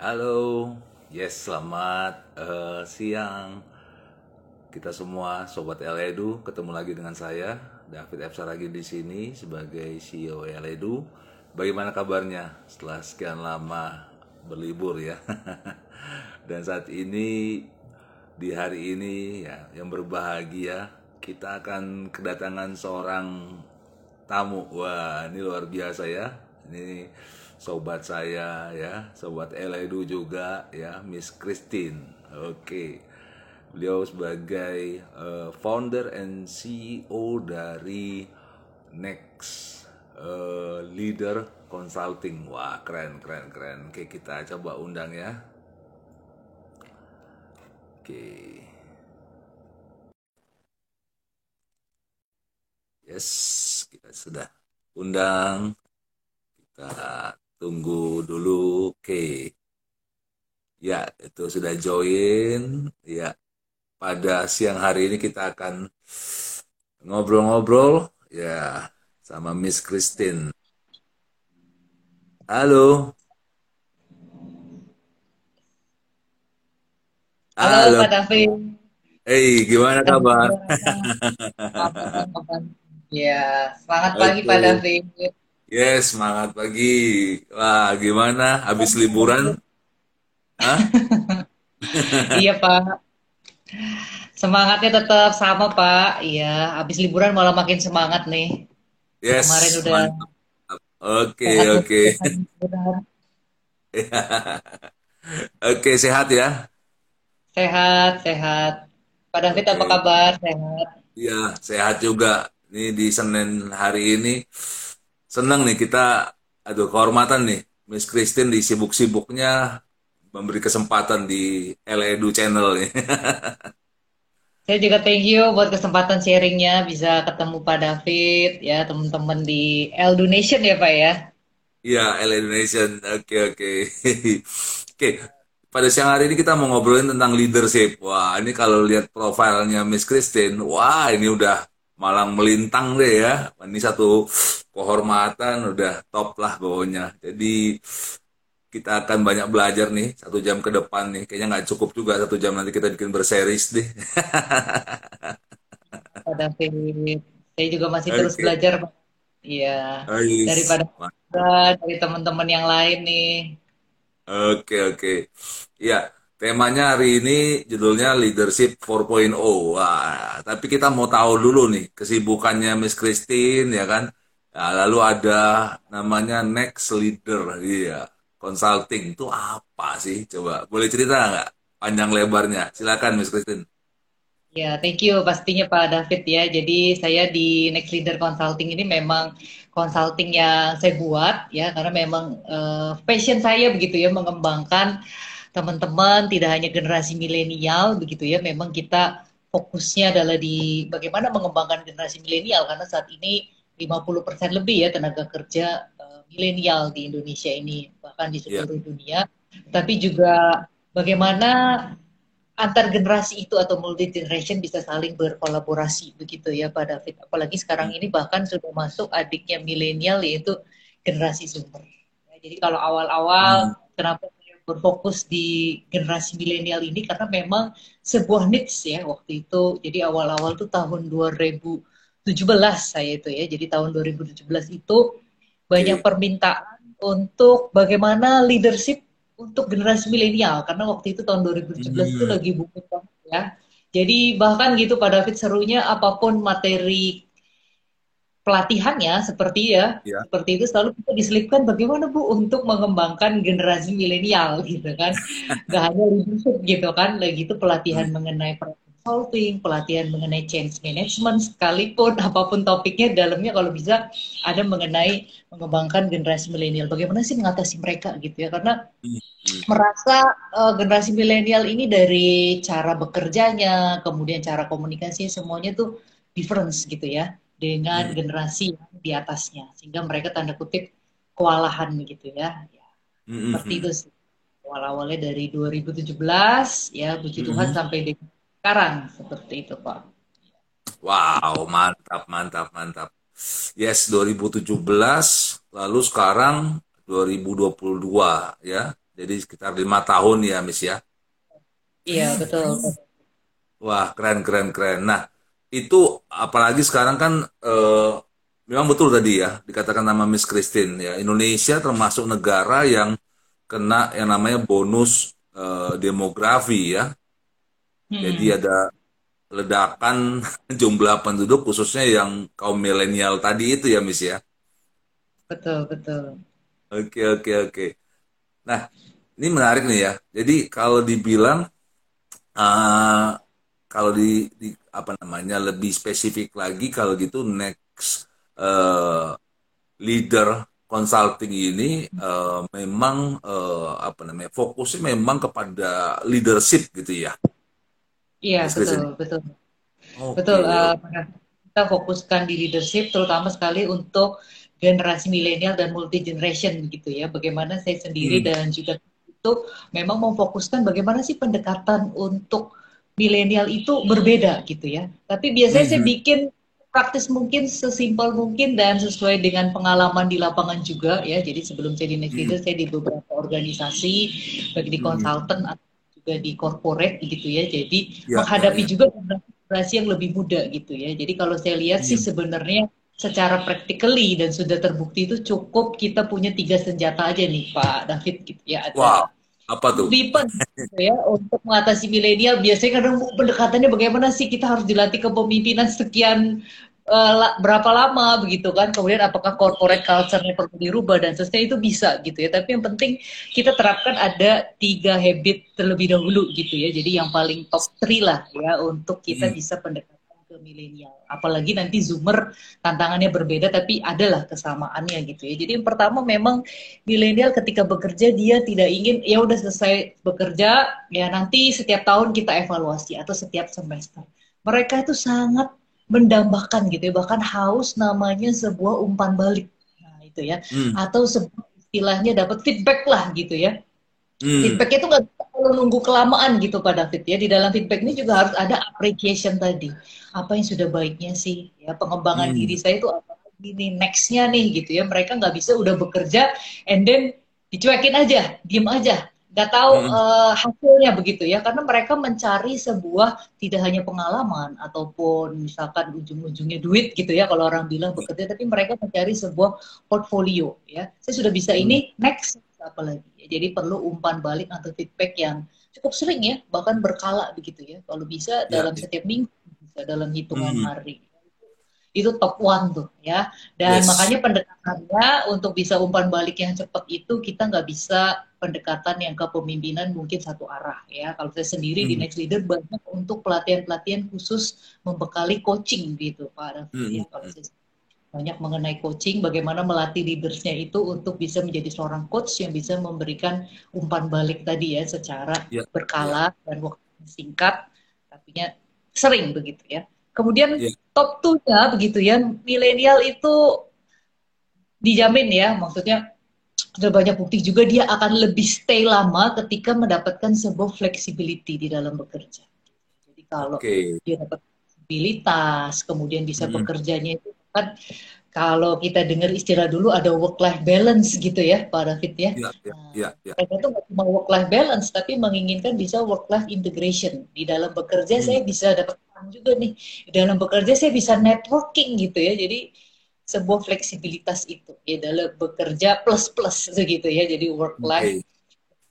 Halo, yes selamat eh, siang kita semua sobat Eledu ketemu lagi dengan saya David F Saragi di sini sebagai CEO Eledu. Bagaimana kabarnya setelah sekian lama berlibur ya? Dan saat ini di hari ini ya yang berbahagia kita akan kedatangan seorang tamu. Wah, ini luar biasa ya. Ini sobat saya ya, sobat Eledu juga ya, Miss Christine. Oke. Beliau sebagai uh, founder and CEO dari Next uh, Leader Consulting. Wah, keren keren keren. Oke, kita coba undang ya. Oke. Yes, kita sudah undang. Kita tunggu dulu. Oke. Ya, itu sudah join. Ya, pada siang hari ini kita akan ngobrol-ngobrol ya sama Miss Christine. Halo. Halo, Pak David. Hey, gimana kabar? Ya, semangat pagi Pak David. Yes, semangat pagi. Wah, gimana? Habis liburan? Hah? iya Pak. Semangatnya tetap sama Pak. Iya, habis liburan malah makin semangat nih. Yes. Kemarin udah. Oke, oke. Oke, sehat ya? Sehat, sehat. Pak David okay. apa kabar? Sehat. Iya, sehat juga. Ini di Senin hari ini senang nih kita, aduh kehormatan nih, Miss Christine di sibuk-sibuknya memberi kesempatan di Edu Channel nih. Saya juga thank you buat kesempatan sharingnya bisa ketemu Pak David ya teman-teman di Edu Nation ya Pak ya. Iya Edu Nation. Oke oke. Oke. Pada siang hari ini kita mau ngobrolin tentang leadership. Wah ini kalau lihat profilnya Miss Christine, wah ini udah malang melintang deh ya. Ini satu kehormatan udah top lah pokoknya. Jadi kita akan banyak belajar nih satu jam ke depan nih. Kayaknya nggak cukup juga satu jam nanti kita bikin berseris deh. Pada saya juga masih okay. terus belajar. Iya. Daripada dari teman-teman yang lain nih. Oke okay, oke. Okay. Ya temanya hari ini judulnya leadership 4.0. Wah, tapi kita mau tahu dulu nih kesibukannya Miss Christine ya kan. Nah, lalu ada namanya next leader, iya consulting itu apa sih? Coba boleh cerita nggak panjang lebarnya? Silakan Miss Christine. Ya, thank you pastinya Pak David ya. Jadi saya di Next Leader Consulting ini memang consulting yang saya buat ya karena memang uh, passion saya begitu ya mengembangkan teman-teman tidak hanya generasi milenial begitu ya. Memang kita fokusnya adalah di bagaimana mengembangkan generasi milenial karena saat ini 50% lebih ya tenaga kerja milenial di Indonesia ini bahkan di iya. seluruh yeah. dunia tapi juga bagaimana antar generasi itu atau multi generation bisa saling berkolaborasi begitu ya Pak David apalagi sekarang hmm. ini bahkan sudah masuk adiknya milenial yaitu generasi sumber ya, jadi kalau awal-awal hmm. kenapa berfokus di generasi milenial ini karena memang sebuah needs ya waktu itu jadi awal-awal tuh tahun 2017 saya itu ya jadi tahun 2017 itu banyak permintaan untuk bagaimana leadership untuk generasi milenial karena waktu itu tahun 2017 hmm. itu lagi buku banget ya. Jadi bahkan gitu Pak David serunya apa pun materi pelatihannya seperti ya, ya, seperti itu selalu kita diselipkan bagaimana Bu untuk mengembangkan generasi milenial gitu kan. Gak hanya leadership gitu kan, lagi itu pelatihan hmm. mengenai consulting, pelatihan mengenai change management, sekalipun apa pun topiknya dalamnya kalau bisa ada mengenai mengembangkan generasi milenial. Bagaimana sih mengatasi mereka gitu ya? Karena merasa uh, generasi milenial ini dari cara bekerjanya, kemudian cara komunikasi semuanya tuh difference gitu ya dengan hmm. generasi yang di atasnya, sehingga mereka tanda kutip kewalahan gitu ya. ya hmm. Seperti itu sih. Awal-awalnya dari 2017 ya puji Tuhan hmm. sampai dengan sekarang seperti itu Pak. Wow, mantap, mantap, mantap. Yes, 2017, lalu sekarang 2022 ya. Jadi sekitar lima tahun ya, Miss ya. Iya betul. Wah keren keren keren. Nah itu apalagi sekarang kan eh, memang betul tadi ya dikatakan nama Miss Christine ya Indonesia termasuk negara yang kena yang namanya bonus eh, demografi ya. Jadi Hmm, ada ledakan jumlah penduduk khususnya yang kaum milenial tadi itu ya Miss ya. betul betul. Oke oke oke. Nah ini menarik nih ya. Jadi kalau dibilang eh, kalau di, di apa namanya lebih spesifik lagi kalau gitu next eh, leader consulting ini eh, memang eh, apa namanya fokusnya memang kepada leadership gitu ya, Iya betul betul betul. Oke eh, oke. kita fokuskan di leadership terutama sekali untuk generasi milenial dan multi generation gitu ya. Bagaimana saya sendiri Hmm, dan juga itu memang memfokuskan bagaimana sih pendekatan untuk milenial itu berbeda gitu ya. Tapi biasanya hmm, saya hmm, bikin praktis mungkin sesimpel mungkin dan sesuai dengan pengalaman di lapangan juga ya. Jadi sebelum saya di Next hmm, Leader saya di beberapa organisasi baik di hmm. konsultan atau juga di corporate gitu ya. Jadi Ya ya menghadapi ya. juga generasi yang lebih muda gitu ya. Jadi kalau saya lihat sih Hmm. sebenarnya secara practically dan sudah terbukti itu cukup kita punya tiga senjata aja nih Pak David gitu ya. Wow, apa tuh? weapon gitu ya untuk mengatasi milenial. Biasanya kadang pendekatannya bagaimana sih kita harus dilatih kepemimpinan sekian la- berapa lama begitu kan. Kemudian apakah corporate culture-nya perlu dirubah dan seterusnya itu bisa gitu ya. Tapi yang penting kita terapkan ada tiga habit terlebih dahulu gitu ya. Jadi yang paling top three lah ya untuk kita Hmm, bisa pendekatan ke milenial. Apalagi nanti Zoomer tantangannya berbeda tapi adalah kesamaannya gitu ya. Jadi yang pertama memang milenial ketika bekerja dia tidak ingin ya udah selesai bekerja ya nanti setiap tahun kita evaluasi atau setiap semester. Mereka itu sangat mendambakan gitu ya bahkan haus namanya sebuah umpan balik. Nah, itu ya. hmm, Atau sebuah istilahnya dapat feedback lah gitu ya hmm. feedback itu nggak kalau nunggu kelamaan gitu Pak David ya. Di dalam feedback ini juga harus ada appreciation tadi. Apa yang sudah baiknya sih? Ya pengembangan hmm. diri saya itu apa lagi nih nextnya nih gitu ya. Mereka nggak bisa udah bekerja and then dicuekin aja, diem aja, nggak tahu hmm. eh, hasilnya begitu ya. Karena mereka mencari sebuah tidak hanya pengalaman ataupun misalkan ujung-ujungnya duit gitu ya kalau orang bilang bekerja, tapi mereka mencari sebuah portfolio ya. Saya sudah bisa Hmm. ini next apa lagi. Jadi perlu umpan balik atau feedback yang cukup sering ya, bahkan berkala begitu ya. Kalau bisa Ya, dalam ya. setiap minggu, bisa dalam hitungan Hmm. hari. Itu top one tuh ya. Dan Yes. makanya pendekatannya untuk bisa umpan balik yang cepat itu kita nggak bisa pendekatan yang kepemimpinan mungkin satu arah ya. Kalau saya sendiri di Hmm, Next Leader banyak untuk pelatihan-pelatihan khusus membekali coaching gitu Pak David hmm, ya. Kalau saya banyak mengenai coaching, bagaimana melatih leadersnya itu untuk bisa menjadi seorang coach yang bisa memberikan umpan balik tadi ya secara Ya, ya, berkala dan waktu singkat, tapi sering begitu ya. Kemudian ya. top 2-nya begitu ya, milenial itu dijamin ya, maksudnya sudah banyak bukti juga dia akan lebih stay lama ketika mendapatkan sebuah flexibility di dalam bekerja. Jadi kalau Oke. dia dapat fleksibilitas, kemudian bisa Hmm, bekerjanya itu kalau kita dengar istilah dulu ada work life balance gitu ya Pak David ya. Ya, ya, Nah, ya, ya. mereka tuh nggak cuma work life balance tapi menginginkan bisa work life integration. Di dalam bekerja Hmm, saya bisa dapat uang juga nih. Di dalam bekerja saya bisa networking gitu ya. Jadi sebuah fleksibilitas itu ya dalam bekerja plus plus gitu ya. Jadi work life Oke.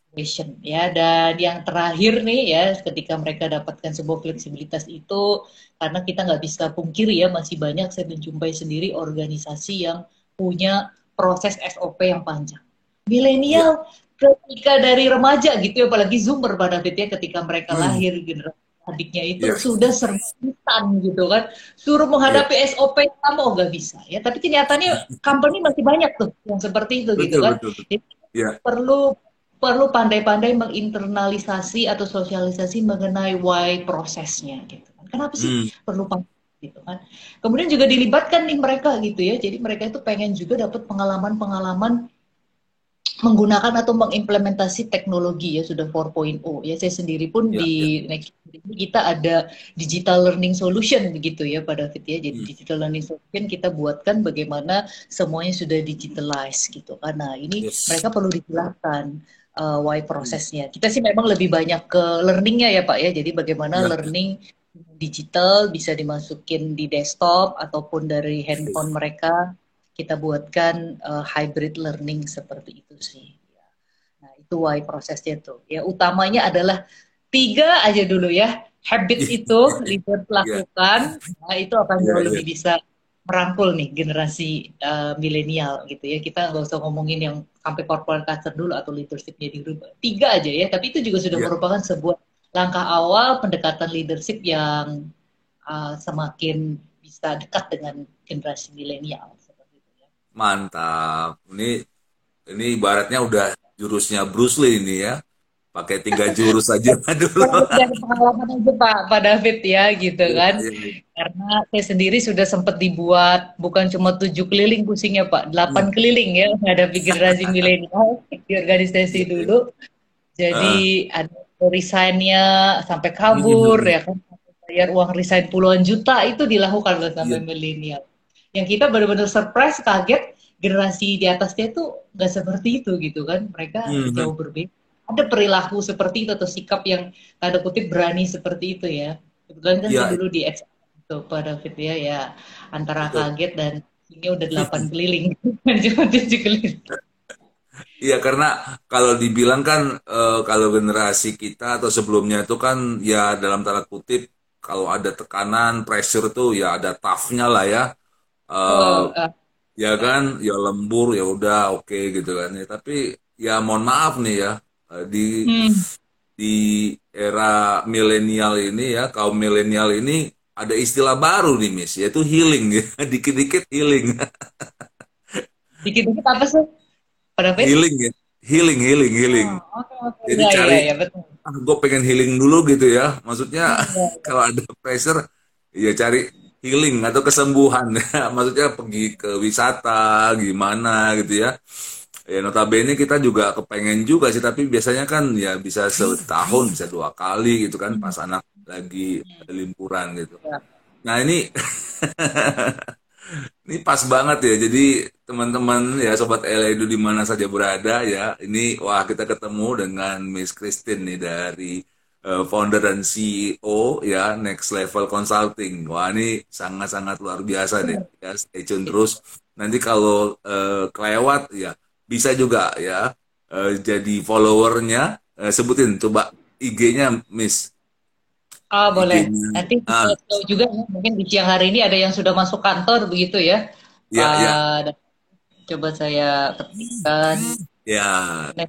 Passion, ya. Dan yang terakhir nih ya ketika mereka dapatkan sebuah fleksibilitas itu karena kita nggak bisa pungkiri ya masih banyak saya menjumpai sendiri organisasi yang punya proses SOP yang panjang. Milenial ketika dari remaja gitu ya apalagi zoomer pada ya ketika mereka Hmm, lahir generasi adiknya itu ya, sudah serba instan gitu kan. Suruh menghadapi SOP sama oh nggak bisa ya. Tapi kenyataannya company masih banyak tuh yang seperti itu gitu Betul, kan. betul, betul. Jadi Ya. perlu perlu pandai-pandai menginternalisasi atau sosialisasi mengenai why prosesnya gitu kan. Kenapa sih Hmm, perlu pandai gitu kan. Kemudian juga dilibatkan nih mereka gitu ya. Jadi mereka itu pengen juga dapat pengalaman-pengalaman menggunakan atau mengimplementasi teknologi ya sudah 4.0 ya saya sendiri pun ya, ya. di ini kita ada digital learning solution begitu ya pada David ya jadi Hmm, digital learning solution kita buatkan bagaimana semuanya sudah digitalize gitu karena ini Yes. mereka perlu dijelaskan uh, why prosesnya. Kita sih memang lebih banyak ke learningnya ya Pak ya. Jadi bagaimana ya. learning digital bisa dimasukin di desktop ataupun dari handphone mereka kita buatkan uh, hybrid learning seperti itu sih. Nah itu why prosesnya tuh. Ya utamanya adalah tiga aja dulu ya habits itu leader lakukan. Nah itu akan jauh yeah, lebih bisa merangkul nih generasi uh, milenial gitu ya. Kita nggak usah ngomongin yang sampai corporate culture dulu atau leadershipnya dirubah. Tiga aja ya, tapi itu juga sudah yeah. merupakan sebuah langkah awal pendekatan leadership yang uh, semakin bisa dekat dengan generasi milenial. Ya. Mantap. Ini ini ibaratnya udah jurusnya Bruce Lee ini ya pakai tiga jurus saja dulu. Pengalaman aja Pak, Pak David ya gitu iya, kan. Iya, iya. Karena saya sendiri sudah sempat dibuat bukan cuma tujuh keliling pusingnya Pak, delapan hmm. keliling ya ada generasi milenial di organisasi dulu. Jadi uh. ada resignnya sampai kabur hmm. ya kan bayar uang resign puluhan juta itu dilakukan oleh sampai yeah. milenial. Yang kita benar-benar surprise, kaget generasi di atasnya itu nggak seperti itu gitu kan. Mereka hmm. jauh berbeda ada perilaku seperti itu atau sikap yang tanda kutip berani seperti itu ya. Kebetulan kan ya. dulu di itu Pak David ya, ya antara Betul. kaget dan ini udah delapan keliling, cuma tujuh keliling. Iya karena kalau dibilang kan e, kalau generasi kita atau sebelumnya itu kan ya dalam tanda kutip kalau ada tekanan pressure tuh ya ada toughnya lah ya. E, oh, uh, ya kan ya lembur ya udah oke okay, gitu kan ya tapi ya mohon maaf nih ya di hmm. di era milenial ini ya kaum milenial ini ada istilah baru nih Miss yaitu healing. Ya dikit-dikit healing. Dikit-dikit apa sih? Pada healing ya. Healing healing healing. Oh, okay, okay. jadi ya, cari ya, ya, betul. ah gue pengen healing dulu gitu ya. Maksudnya ya, ya. kalau ada pressure ya cari healing atau kesembuhan. Ya maksudnya pergi ke wisata gimana gitu ya ya notabene kita juga kepengen juga sih tapi biasanya kan ya bisa setahun bisa dua kali gitu kan pas anak lagi limpuran gitu. Ya. nah ini ini pas banget ya. Jadi teman-teman ya sobat Eledu di mana saja berada ya ini wah kita ketemu dengan Miss Christine nih dari uh, founder dan CEO ya Next Level Consulting. Wah ini sangat-sangat luar biasa deh ya stay tune terus. Nanti kalau uh, kelewat ya bisa juga ya uh, jadi followernya uh, sebutin coba IG-nya Miss Oh boleh. Nanti ah. tahu juga ya, mungkin di siang hari ini ada yang sudah masuk kantor begitu ya. Ya, uh, ya. Coba saya ketikkan. Ya,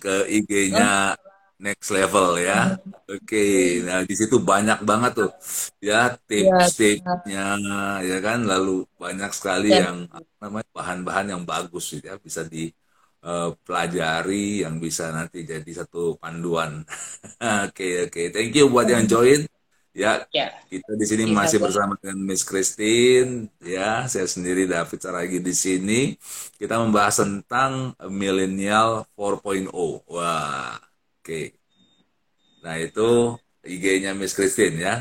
ke IG-nya next level ya. Oke, okay. nah di situ banyak banget tuh ya tips-tipsnya ya kan, lalu banyak sekali ya. yang namanya bahan-bahan yang bagus ya bisa di uh, pelajari yang bisa nanti jadi satu panduan. Oke oke, okay, okay. thank you buat yang join. Ya, ya. kita di sini masih bersama dengan Miss Christine. Ya, saya sendiri David Saragi di sini. Kita membahas tentang millennial 4.0. Wah, oke. Okay. Nah itu IG-nya Miss Christine ya,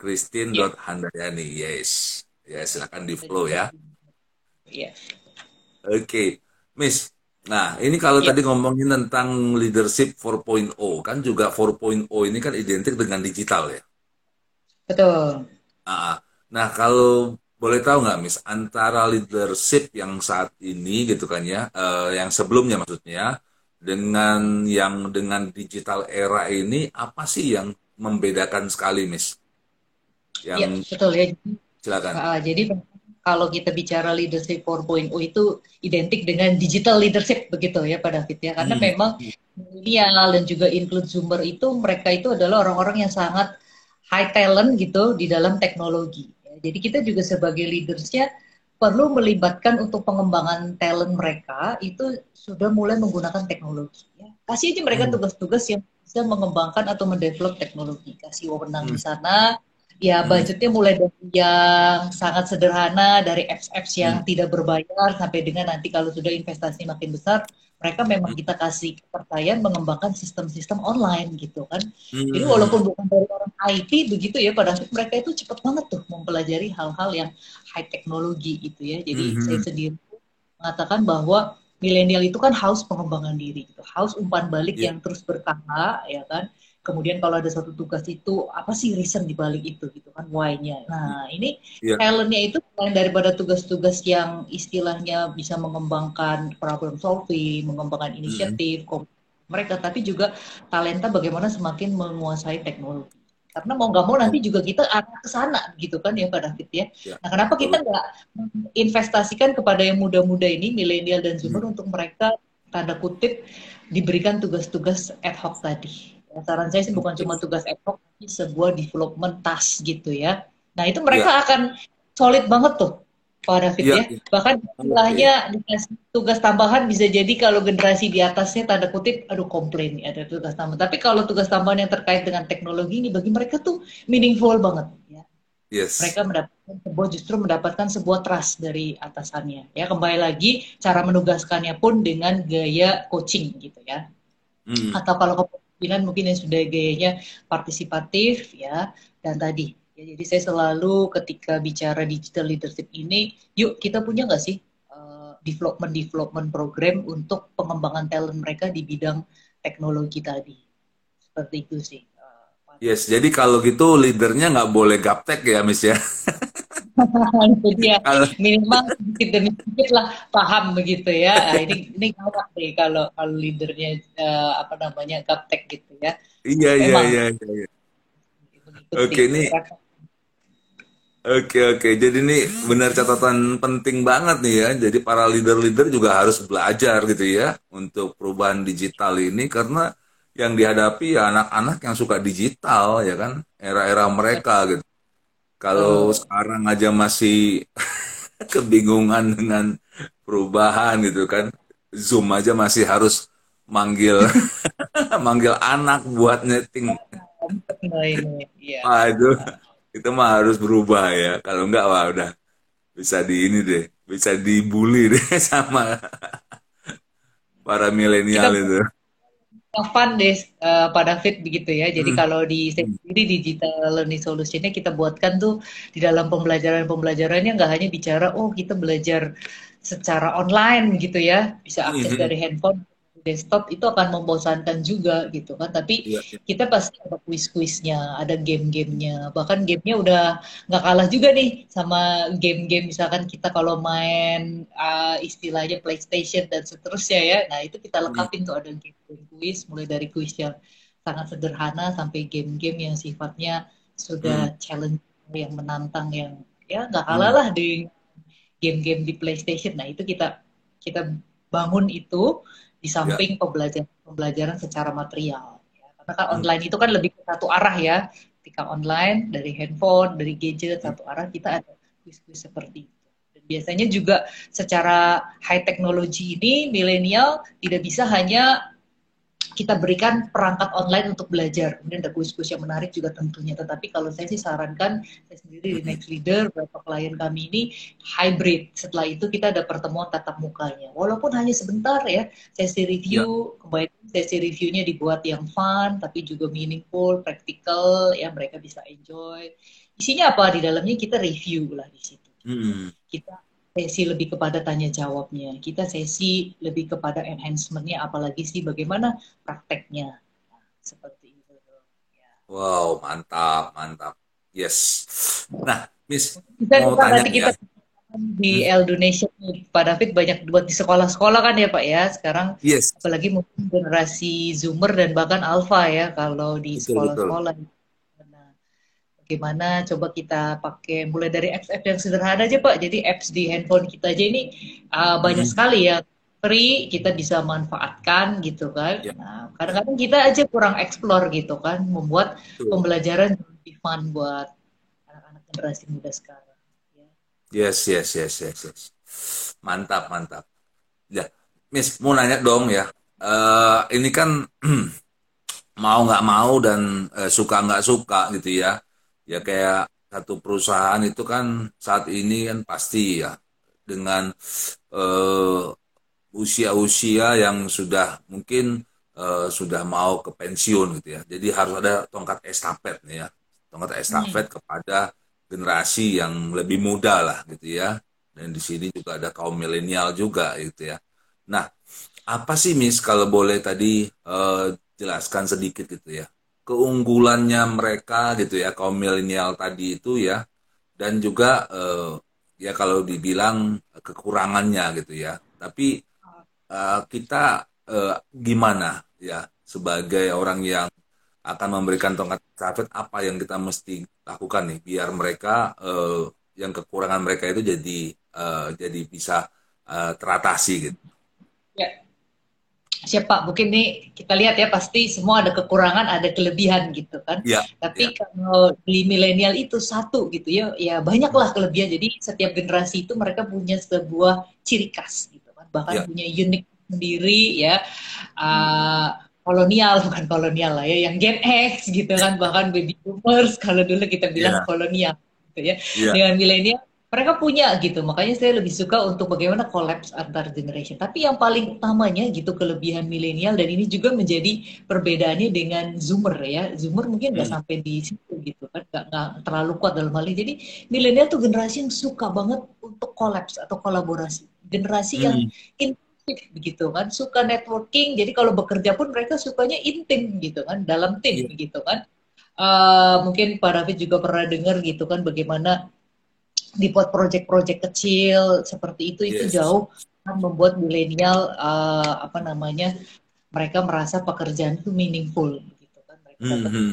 Christine.handayani. Yes, ya silakan di follow ya. Iya. Oke, okay. Miss. Nah, ini kalau ya. tadi ngomongin tentang leadership 4.0, kan juga 4.0 ini kan identik dengan digital ya? Betul. Nah, nah kalau boleh tahu nggak, Miss, antara leadership yang saat ini gitu kan ya, uh, yang sebelumnya maksudnya, dengan yang dengan digital era ini, apa sih yang membedakan sekali, Miss? Yang... Ya, betul ya. Silakan. Uh, jadi kalau kita bicara leadership 4.0 itu identik dengan digital leadership begitu ya Pak David ya karena hmm. memang milenial dan juga include itu mereka itu adalah orang-orang yang sangat high talent gitu di dalam teknologi. Jadi kita juga sebagai leadersnya perlu melibatkan untuk pengembangan talent mereka itu sudah mulai menggunakan teknologi. Ya. Kasih aja mereka hmm. tugas-tugas yang bisa mengembangkan atau mendevelop teknologi. Kasih wewenang hmm. di sana, ya hmm. budgetnya mulai dari yang sangat sederhana dari apps-apps yang hmm. tidak berbayar sampai dengan nanti kalau sudah investasi makin besar mereka memang hmm. kita kasih kepercayaan mengembangkan sistem-sistem online gitu kan hmm. jadi walaupun bukan dari orang IT begitu ya pada saat mereka itu cepat banget tuh mempelajari hal-hal yang high teknologi gitu ya jadi hmm. saya sendiri mengatakan bahwa milenial itu kan haus pengembangan diri, gitu. haus umpan balik yeah. yang terus berkala, ya kan. Kemudian kalau ada satu tugas itu apa sih reason di balik itu gitu kan why-nya. Nah, ini yeah. talentnya itu selain daripada tugas-tugas yang istilahnya bisa mengembangkan problem solving, mengembangkan inisiatif, mm mereka tapi juga talenta bagaimana semakin menguasai teknologi karena mau nggak mau nanti juga kita arah ke sana gitu kan ya Pak David ya. ya. Nah kenapa kita nggak investasikan kepada yang muda-muda ini milenial dan Zoomer hmm. untuk mereka tanda kutip diberikan tugas-tugas ad hoc tadi. Ya, saran saya sih bukan cuma tugas ad hoc, tapi sebuah development task gitu ya. Nah itu mereka ya. akan solid banget tuh Pak David ya. ya. Bahkan istilahnya dikasih tugas tambahan bisa jadi kalau generasi di atasnya tanda kutip aduh komplain nih ada tugas tambahan. Tapi kalau tugas tambahan yang terkait dengan teknologi ini bagi mereka tuh meaningful banget ya. Yes. Mereka mendapatkan sebuah justru mendapatkan sebuah trust dari atasannya. Ya kembali lagi cara menugaskannya pun dengan gaya coaching gitu ya. Hmm. Atau kalau kepemimpinan mungkin yang sudah gayanya partisipatif ya dan tadi Ya, jadi saya selalu ketika bicara digital leadership ini, yuk kita punya nggak sih uh, development development program untuk pengembangan talent mereka di bidang teknologi tadi, seperti itu sih. Uh, yes, jadi kalau gitu leadernya nggak boleh gaptek ya, Miss ya. jadi ya minimal sedikit demi sedikit lah paham begitu ya. Nah, ini ini gawat deh kalau kalau leadernya uh, apa namanya gaptek gitu ya. Iya iya iya. iya. Oke okay, ini Oke oke, jadi ini benar catatan penting banget nih ya. Jadi para leader-leader juga harus belajar gitu ya untuk perubahan digital ini karena yang dihadapi ya anak-anak yang suka digital ya kan, era-era mereka gitu. Kalau oh. sekarang aja masih kebingungan dengan perubahan gitu kan, Zoom aja masih harus manggil manggil anak buat netting. Iya. Aduh itu mah harus berubah ya kalau enggak wah udah bisa di ini deh bisa dibully deh sama para milenial itu fun deh uh, Pak David begitu ya. Jadi hmm. kalau di sendiri digital learning solutionnya kita buatkan tuh di dalam pembelajaran pembelajarannya nggak hanya bicara oh kita belajar secara online gitu ya bisa akses hmm. dari handphone desktop itu akan membosankan juga gitu kan tapi iya, iya. kita pasti ada kuis-kuisnya ada game-gamenya bahkan gamenya udah nggak kalah juga nih sama game-game misalkan kita kalau main uh, istilahnya PlayStation dan seterusnya ya nah itu kita hmm. lengkapin tuh ada game kuis mulai dari kuis yang sangat sederhana sampai game-game yang sifatnya sudah hmm. challenge yang menantang yang ya nggak kalah hmm. lah di game-game di PlayStation nah itu kita kita bangun itu di samping ya. pembelajaran pembelajaran secara material. Ya. Karena kan hmm. online itu kan lebih ke satu arah ya. Ketika online dari handphone, dari gadget hmm. satu arah kita ada kuis-kuis seperti itu. Dan biasanya juga secara high technology ini milenial tidak bisa hanya kita berikan perangkat online untuk belajar. Kemudian ada kuis-kuis yang menarik juga tentunya. Tetapi kalau saya sih sarankan, saya sendiri di Next Leader, beberapa klien kami ini hybrid. Setelah itu kita ada pertemuan tatap mukanya. Walaupun hanya sebentar ya, sesi review, ya. sesi reviewnya dibuat yang fun, tapi juga meaningful, practical, ya mereka bisa enjoy. Isinya apa? Di dalamnya kita review lah di situ. Hmm. Kita sesi lebih kepada tanya jawabnya. Kita sesi lebih kepada enhancementnya, apalagi sih bagaimana prakteknya. Nah, seperti itu. Ya. Wow, mantap, mantap. Yes. Nah, Miss, kita, mau tanya kita, ya. Di hmm. Donation, Pak David banyak buat di sekolah-sekolah kan ya Pak ya. Sekarang yes. apalagi mungkin generasi Zoomer dan bahkan Alpha ya kalau di sekolah-sekolah gimana coba kita pakai mulai dari apps-apps yang sederhana aja pak jadi apps di handphone kita aja ini uh, banyak hmm. sekali ya free kita bisa manfaatkan gitu kan ya. nah kadang-kadang kita aja kurang explore gitu kan membuat Betul. pembelajaran lebih fun buat anak-anak generasi muda sekarang ya. yes yes yes yes yes mantap mantap ya Miss mau nanya dong ya uh, ini kan mau nggak mau dan uh, suka nggak suka gitu ya ya kayak satu perusahaan itu kan saat ini kan pasti ya dengan usia usia-usia yang sudah mungkin uh, sudah mau ke pensiun gitu ya. Jadi harus ada tongkat estafet nih ya, tongkat estafet hmm. kepada generasi yang lebih muda lah gitu ya. Dan di sini juga ada kaum milenial juga gitu ya. Nah, apa sih Miss kalau boleh tadi uh, jelaskan sedikit gitu ya keunggulannya mereka gitu ya kaum milenial tadi itu ya dan juga uh, ya kalau dibilang kekurangannya gitu ya tapi uh, kita uh, gimana ya sebagai orang yang akan memberikan tongkat estafet apa yang kita mesti lakukan nih biar mereka uh, yang kekurangan mereka itu jadi uh, jadi bisa uh, teratasi gitu. Siapa mungkin nih kita lihat ya pasti semua ada kekurangan ada kelebihan gitu kan ya, tapi ya. kalau di milenial itu satu gitu ya ya banyaklah kelebihan jadi setiap generasi itu mereka punya sebuah ciri khas gitu kan bahkan ya. punya unik sendiri ya uh, kolonial bukan kolonial lah ya yang Gen X gitu kan bahkan baby boomers kalau dulu kita bilang yeah. kolonial gitu ya yeah. dengan milenial mereka punya gitu. Makanya saya lebih suka untuk bagaimana kolaps antar generation. Tapi yang paling utamanya gitu kelebihan milenial dan ini juga menjadi perbedaannya dengan zoomer ya. Zoomer mungkin nggak hmm. sampai di situ gitu kan. Nggak terlalu kuat dalam hal ini. Jadi milenial tuh generasi yang suka banget untuk kolaps atau kolaborasi. Generasi hmm. yang intensif begitu kan. Suka networking. Jadi kalau bekerja pun mereka sukanya intim gitu kan. Dalam tim yeah. gitu kan. Uh, mungkin Pak David juga pernah dengar gitu kan bagaimana dibuat proyek-proyek kecil seperti itu yes. itu jauh membuat milenial uh, apa namanya mereka merasa pekerjaan itu meaningful gitu kan mereka mm -hmm.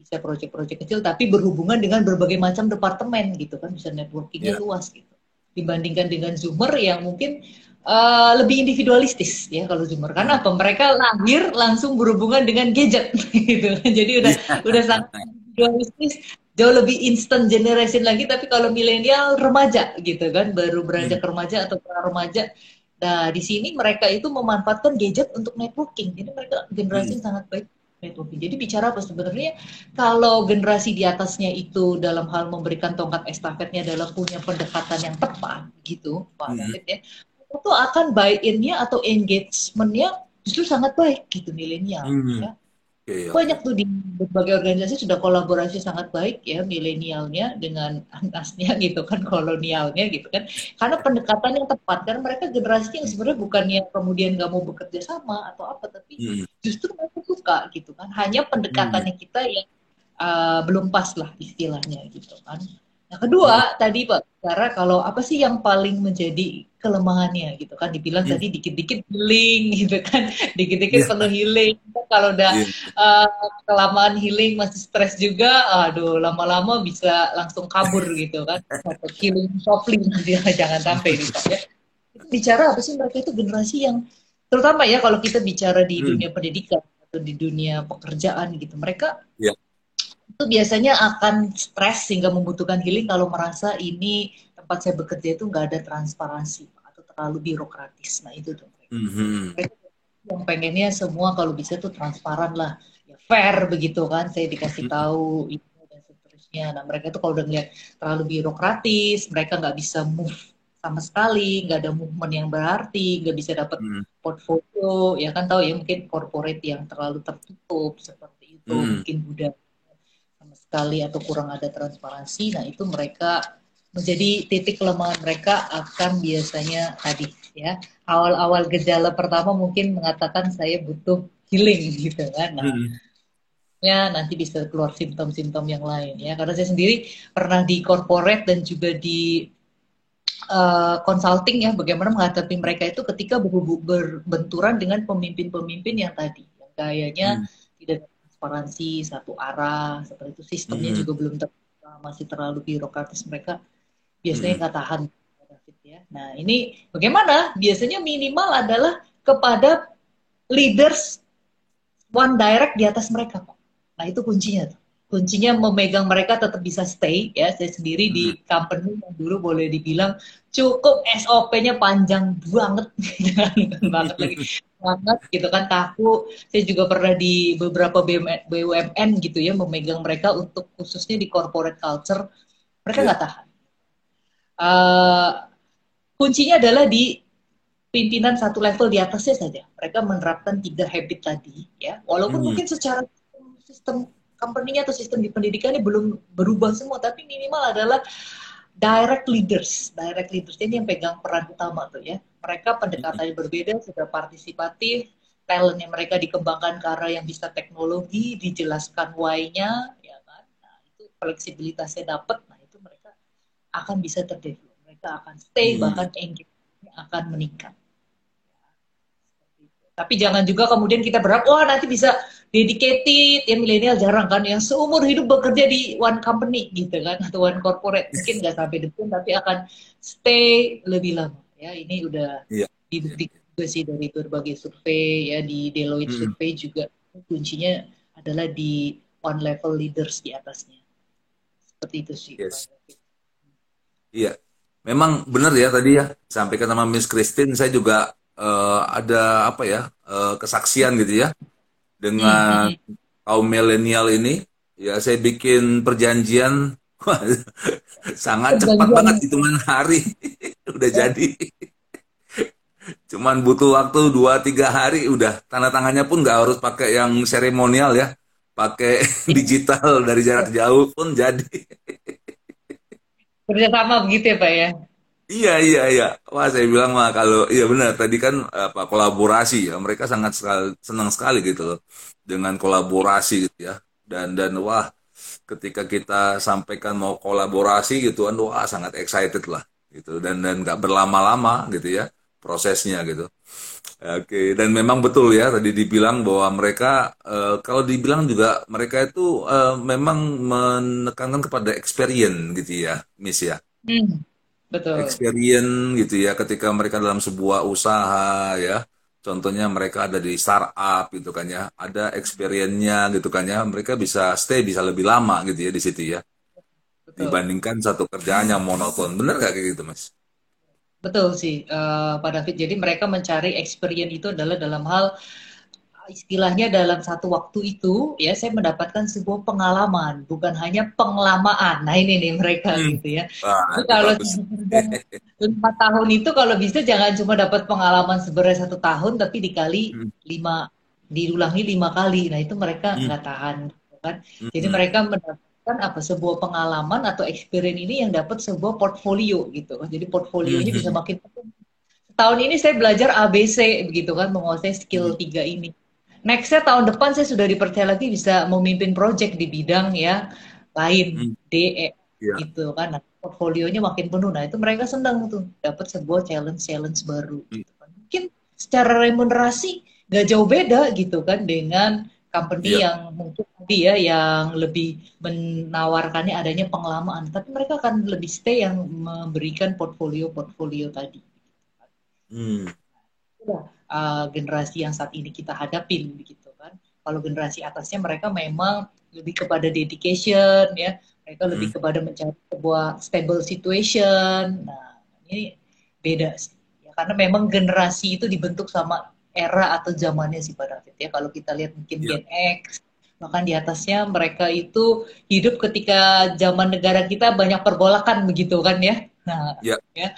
bisa proyek-proyek kecil tapi berhubungan dengan berbagai macam departemen gitu kan bisa networkingnya yeah. luas gitu dibandingkan dengan zoomer yang mungkin uh, lebih individualistis ya kalau zoomer karena apa mereka lahir langsung berhubungan dengan gadget gitu kan jadi udah yeah. udah sangat individualistis jauh lebih instant generation lagi tapi kalau milenial remaja gitu kan baru beranjak hmm. remaja atau pra remaja nah di sini mereka itu memanfaatkan gadget untuk networking jadi mereka generasi hmm. sangat baik networking jadi bicara apa sebenarnya kalau generasi di atasnya itu dalam hal memberikan tongkat estafetnya dalam punya pendekatan yang tepat gitu Pak hmm. David ya itu akan buy in-nya atau engagement-nya justru sangat baik gitu milenial hmm. ya Okay, okay. Banyak tuh di berbagai organisasi sudah kolaborasi sangat baik ya milenialnya dengan anasnya gitu kan kolonialnya gitu kan karena pendekatan yang tepat karena mereka generasi yang sebenarnya bukan yang kemudian nggak mau bekerja sama atau apa tapi hmm. justru mereka suka gitu kan hanya pendekatannya hmm. kita yang uh, belum pas lah istilahnya gitu kan Nah, kedua tadi Pak cara kalau apa sih yang paling menjadi kelemahannya gitu kan dibilang yeah. tadi dikit-dikit healing gitu kan dikit-dikit yeah. perlu healing kalau udah yeah. Iya. uh, kelamaan healing masih stres juga aduh lama-lama bisa langsung kabur gitu kan atau healing softly jangan sampai nih Pak ya bicara apa sih mereka itu generasi yang terutama ya kalau kita bicara di hmm. dunia pendidikan atau di dunia pekerjaan gitu mereka yeah itu biasanya akan stres sehingga membutuhkan healing kalau merasa ini tempat saya bekerja itu nggak ada transparansi atau terlalu birokratis. Nah itu tuh. Mm-hmm. Yang pengennya semua kalau bisa tuh transparan lah, ya fair begitu kan. Saya dikasih mm-hmm. tahu itu dan seterusnya. Nah mereka itu kalau udah ngeliat terlalu birokratis, mereka nggak bisa move sama sekali, nggak ada movement yang berarti, nggak bisa dapat mm. portfolio, ya kan tahu ya mungkin corporate yang terlalu tertutup seperti itu, mm. mungkin budaya sekali atau kurang ada transparansi, nah itu mereka menjadi titik kelemahan mereka akan biasanya tadi ya awal-awal gejala pertama mungkin mengatakan saya butuh healing gitu kan nah hmm. ya nanti bisa keluar simptom-simptom yang lain ya karena saya sendiri pernah di corporate dan juga di uh, consulting ya bagaimana menghadapi mereka itu ketika berbenturan dengan pemimpin-pemimpin yang tadi yang kayaknya hmm. Transparansi satu arah seperti itu sistemnya hmm. juga belum ter masih terlalu birokratis mereka biasanya hmm. nggak hmm. tahan ya. Nah ini bagaimana? Biasanya minimal adalah kepada leaders one direct di atas mereka, Pak. Nah itu kuncinya. Kuncinya memegang mereka tetap bisa stay ya. Saya sendiri hmm. di company yang dulu boleh dibilang cukup SOP-nya panjang banget, banget lagi banget gitu kan tahu saya juga pernah di beberapa BUMN gitu ya memegang mereka untuk khususnya di corporate culture mereka nggak yeah. tahan uh, kuncinya adalah di pimpinan satu level di atasnya saja mereka menerapkan tiga habit tadi ya walaupun mm -hmm. mungkin secara sistem company-nya atau sistem di pendidikannya belum berubah semua tapi minimal adalah direct leaders, direct leaders ini yang pegang peran utama tuh ya. Mereka pendekatannya berbeda, sudah partisipatif, talentnya mereka dikembangkan ke arah yang bisa teknologi, dijelaskan why-nya, ya kan. Nah, itu fleksibilitasnya dapat, nah itu mereka akan bisa terdevelop, mereka akan stay, hmm. bahkan engagement akan meningkat. Tapi jangan juga kemudian kita berharap, wah nanti bisa dedicated, ya milenial jarang kan, yang seumur hidup bekerja di one company gitu kan, atau one corporate. Mungkin nggak sampai depan, tapi akan stay lebih lama. Ya, ini udah yeah. dibuktikan juga sih dari berbagai survei, ya di Deloitte hmm. survei juga kuncinya adalah di one level leaders di atasnya. Seperti itu sih. Yes. Iya, memang benar ya tadi ya, sampaikan sama Miss Christine, saya juga uh, ada apa ya uh, kesaksian gitu ya dengan hmm. kaum milenial ini ya saya bikin perjanjian. Sangat cepat banget hitungan hari. Udah jadi. Cuman butuh waktu dua tiga hari udah. Tanda tangannya pun nggak harus pakai yang seremonial ya. Pakai digital dari jarak jauh pun jadi. Kerjasama begitu ya pak ya Iya iya iya. Wah saya bilang mah kalau iya benar tadi kan apa kolaborasi ya mereka sangat sekali, senang sekali gitu loh dengan kolaborasi gitu ya dan dan wah ketika kita sampaikan mau kolaborasi gitu kan wah sangat excited lah gitu dan dan nggak berlama-lama gitu ya prosesnya gitu. Oke dan memang betul ya tadi dibilang bahwa mereka uh, kalau dibilang juga mereka itu uh, memang menekankan kepada experience gitu ya Miss ya. Hmm Betul. experience gitu ya ketika mereka dalam sebuah usaha ya. Contohnya mereka ada di startup gitu kan ya. Ada experience-nya gitu kan ya. Mereka bisa stay bisa lebih lama gitu ya di situ ya. Betul. dibandingkan satu kerjaan yang monoton. Benar gak kayak gitu mas? Betul sih uh, Pak David. Jadi mereka mencari experience itu adalah dalam hal istilahnya dalam satu waktu itu ya saya mendapatkan sebuah pengalaman bukan hanya penglamaan nah ini nih mereka hmm. gitu ya Wah, kalau lima tahun itu kalau bisa jangan cuma dapat pengalaman sebenarnya satu tahun tapi dikali hmm. lima diulangi lima kali nah itu mereka hmm. nggak tahan gitu kan hmm. jadi mereka mendapatkan apa sebuah pengalaman atau experience ini yang dapat sebuah portfolio gitu jadi portfolionya hmm. bisa makin tahun ini saya belajar ABC begitu kan menguasai skill hmm. tiga ini nextnya tahun depan saya sudah dipercaya lagi bisa memimpin project di bidang ya lain hmm. DE yeah. gitu kan nah, portfolionya makin penuh nah itu mereka senang tuh dapat sebuah challenge challenge baru hmm. gitu kan. mungkin secara remunerasi gak jauh beda gitu kan dengan company yeah. yang mungkin tadi ya yang lebih menawarkannya adanya pengalaman tapi mereka akan lebih stay yang memberikan portfolio portfolio tadi hmm uh, generasi yang saat ini kita hadapin begitu kan. Kalau generasi atasnya mereka memang lebih kepada dedication ya, mereka hmm. lebih kepada mencari sebuah stable situation. Nah, ini beda sih. Ya, karena memang generasi itu dibentuk sama era atau zamannya sih Pak David ya. Kalau kita lihat mungkin yeah. Gen X bahkan di atasnya mereka itu hidup ketika zaman negara kita banyak pergolakan begitu kan ya. Nah, yeah. ya.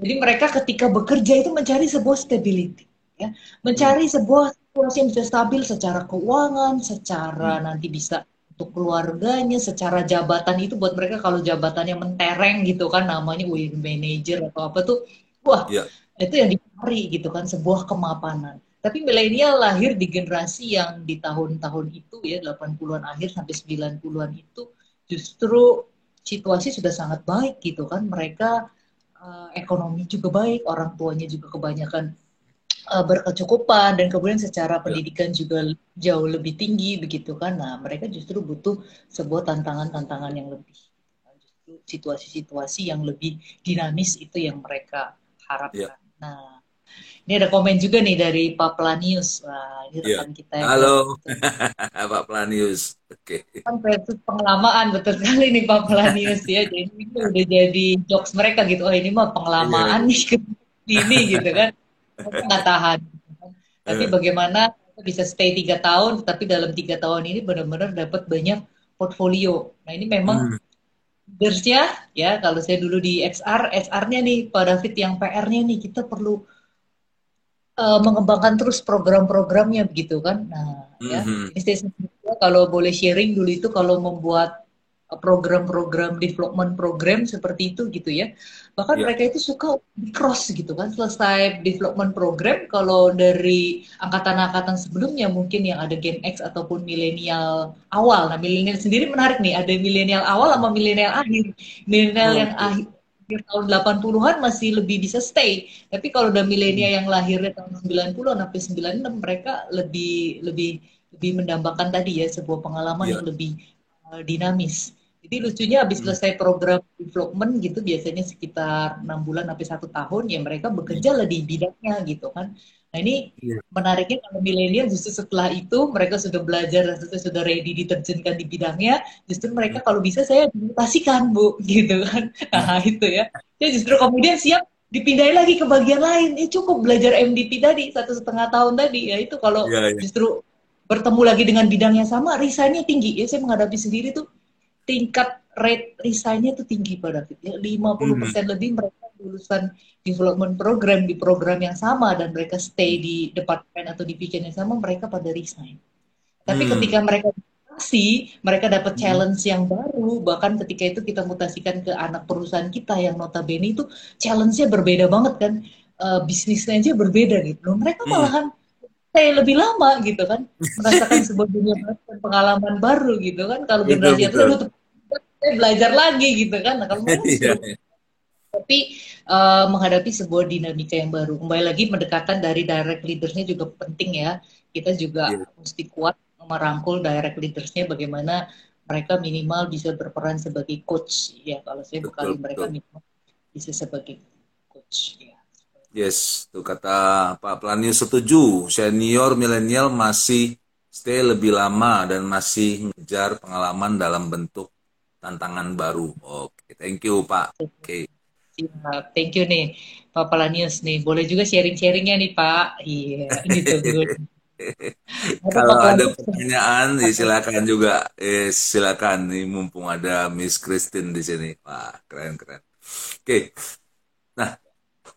Jadi mereka ketika bekerja itu mencari sebuah stability ya mencari hmm. sebuah situasi yang bisa stabil secara keuangan secara hmm. nanti bisa untuk keluarganya secara jabatan itu buat mereka kalau jabatannya mentereng gitu kan namanya wing manager atau apa tuh wah yeah. itu yang dicari gitu kan sebuah kemapanan tapi milenial lahir di generasi yang di tahun-tahun itu ya 80-an akhir sampai 90-an itu justru situasi sudah sangat baik gitu kan mereka uh, ekonomi juga baik orang tuanya juga kebanyakan uh, berkecukupan dan kemudian secara ya. pendidikan juga jauh lebih tinggi begitu kan nah mereka justru butuh sebuah tantangan-tantangan yang lebih justru situasi-situasi yang lebih dinamis itu yang mereka harapkan yeah. nah ini ada komen juga nih dari Pak Planius. Wah, ini yeah. rekan kita. Yang Halo, Pak Planius. Oke. Okay. Kan versus pengalamaan betul sekali nih Pak Planius ya. Jadi ini udah jadi jokes mereka gitu. Oh ini mah pengalamaan yeah. nih ini gitu kan nggak tahan. Tapi yeah. bagaimana bisa stay tiga tahun, tapi dalam tiga tahun ini benar-benar dapat banyak portfolio. Nah ini memang hmm. ya kalau saya dulu di XR, XR-nya nih Pak David yang PR-nya nih kita perlu uh, mengembangkan terus program-programnya begitu kan. Nah mm -hmm. ya saya kalau boleh sharing dulu itu kalau membuat program-program development program seperti itu gitu ya. Bahkan yeah. mereka itu suka di cross gitu kan. Selesai development program kalau dari angkatan-angkatan sebelumnya mungkin yang ada Gen X ataupun milenial awal. Nah, milenial sendiri menarik nih, ada milenial awal sama milenial akhir. Milenial oh, yang akhir tahun 80-an masih lebih bisa stay. Tapi kalau udah milenial hmm. yang lahirnya tahun 90 sampai 96 mereka lebih lebih lebih mendambakan tadi ya sebuah pengalaman yeah. yang lebih uh, dinamis. Jadi lucunya habis hmm. selesai program development gitu biasanya sekitar enam bulan sampai satu tahun ya mereka bekerja lah di bidangnya gitu kan. Nah ini yeah. menariknya kalau milenial justru setelah itu mereka sudah belajar dan sudah ready diterjunkan di bidangnya, justru mereka yeah. kalau bisa saya dimutasikan bu gitu kan. Nah itu ya. Ya justru kemudian siap dipindahin lagi ke bagian lain. Ya cukup belajar MDP tadi satu setengah tahun tadi ya itu kalau yeah, yeah. justru bertemu lagi dengan bidang yang sama, resignnya tinggi. Ya saya menghadapi sendiri tuh tingkat rate resignnya itu tinggi pada ya 50% hmm. lebih mereka lulusan development program di program yang sama dan mereka stay di departemen atau di divisi yang sama mereka pada resign. Tapi hmm. ketika mereka mutasi, mereka dapat hmm. challenge yang baru. Bahkan ketika itu kita mutasikan ke anak perusahaan kita yang notabene itu challenge-nya berbeda banget kan. Uh, bisnisnya aja berbeda gitu. Loh, mereka hmm. malahan saya lebih lama gitu kan merasakan sebuah dunia baru pengalaman baru gitu kan kalau generasi itu saya belajar lagi gitu kan nah, kalau iya, iya. tapi uh, menghadapi sebuah dinamika yang baru kembali lagi pendekatan dari direct leadersnya juga penting ya kita juga yeah. mesti kuat merangkul direct leadersnya bagaimana mereka minimal bisa berperan sebagai coach ya kalau saya bekali mereka minimal bisa sebagai coach ya Yes, itu kata Pak Planius setuju. Senior milenial masih stay lebih lama dan masih ngejar pengalaman dalam bentuk tantangan baru. Oke, okay. thank you Pak. Oke. Okay. thank you nih Pak Planius nih. Boleh juga sharing-sharingnya nih Pak. Iya, gitu. Kalau ada pertanyaan, ya silakan juga. Eh, silakan nih mumpung ada Miss Christine di sini. Wah, keren keren. Oke. Okay. Nah,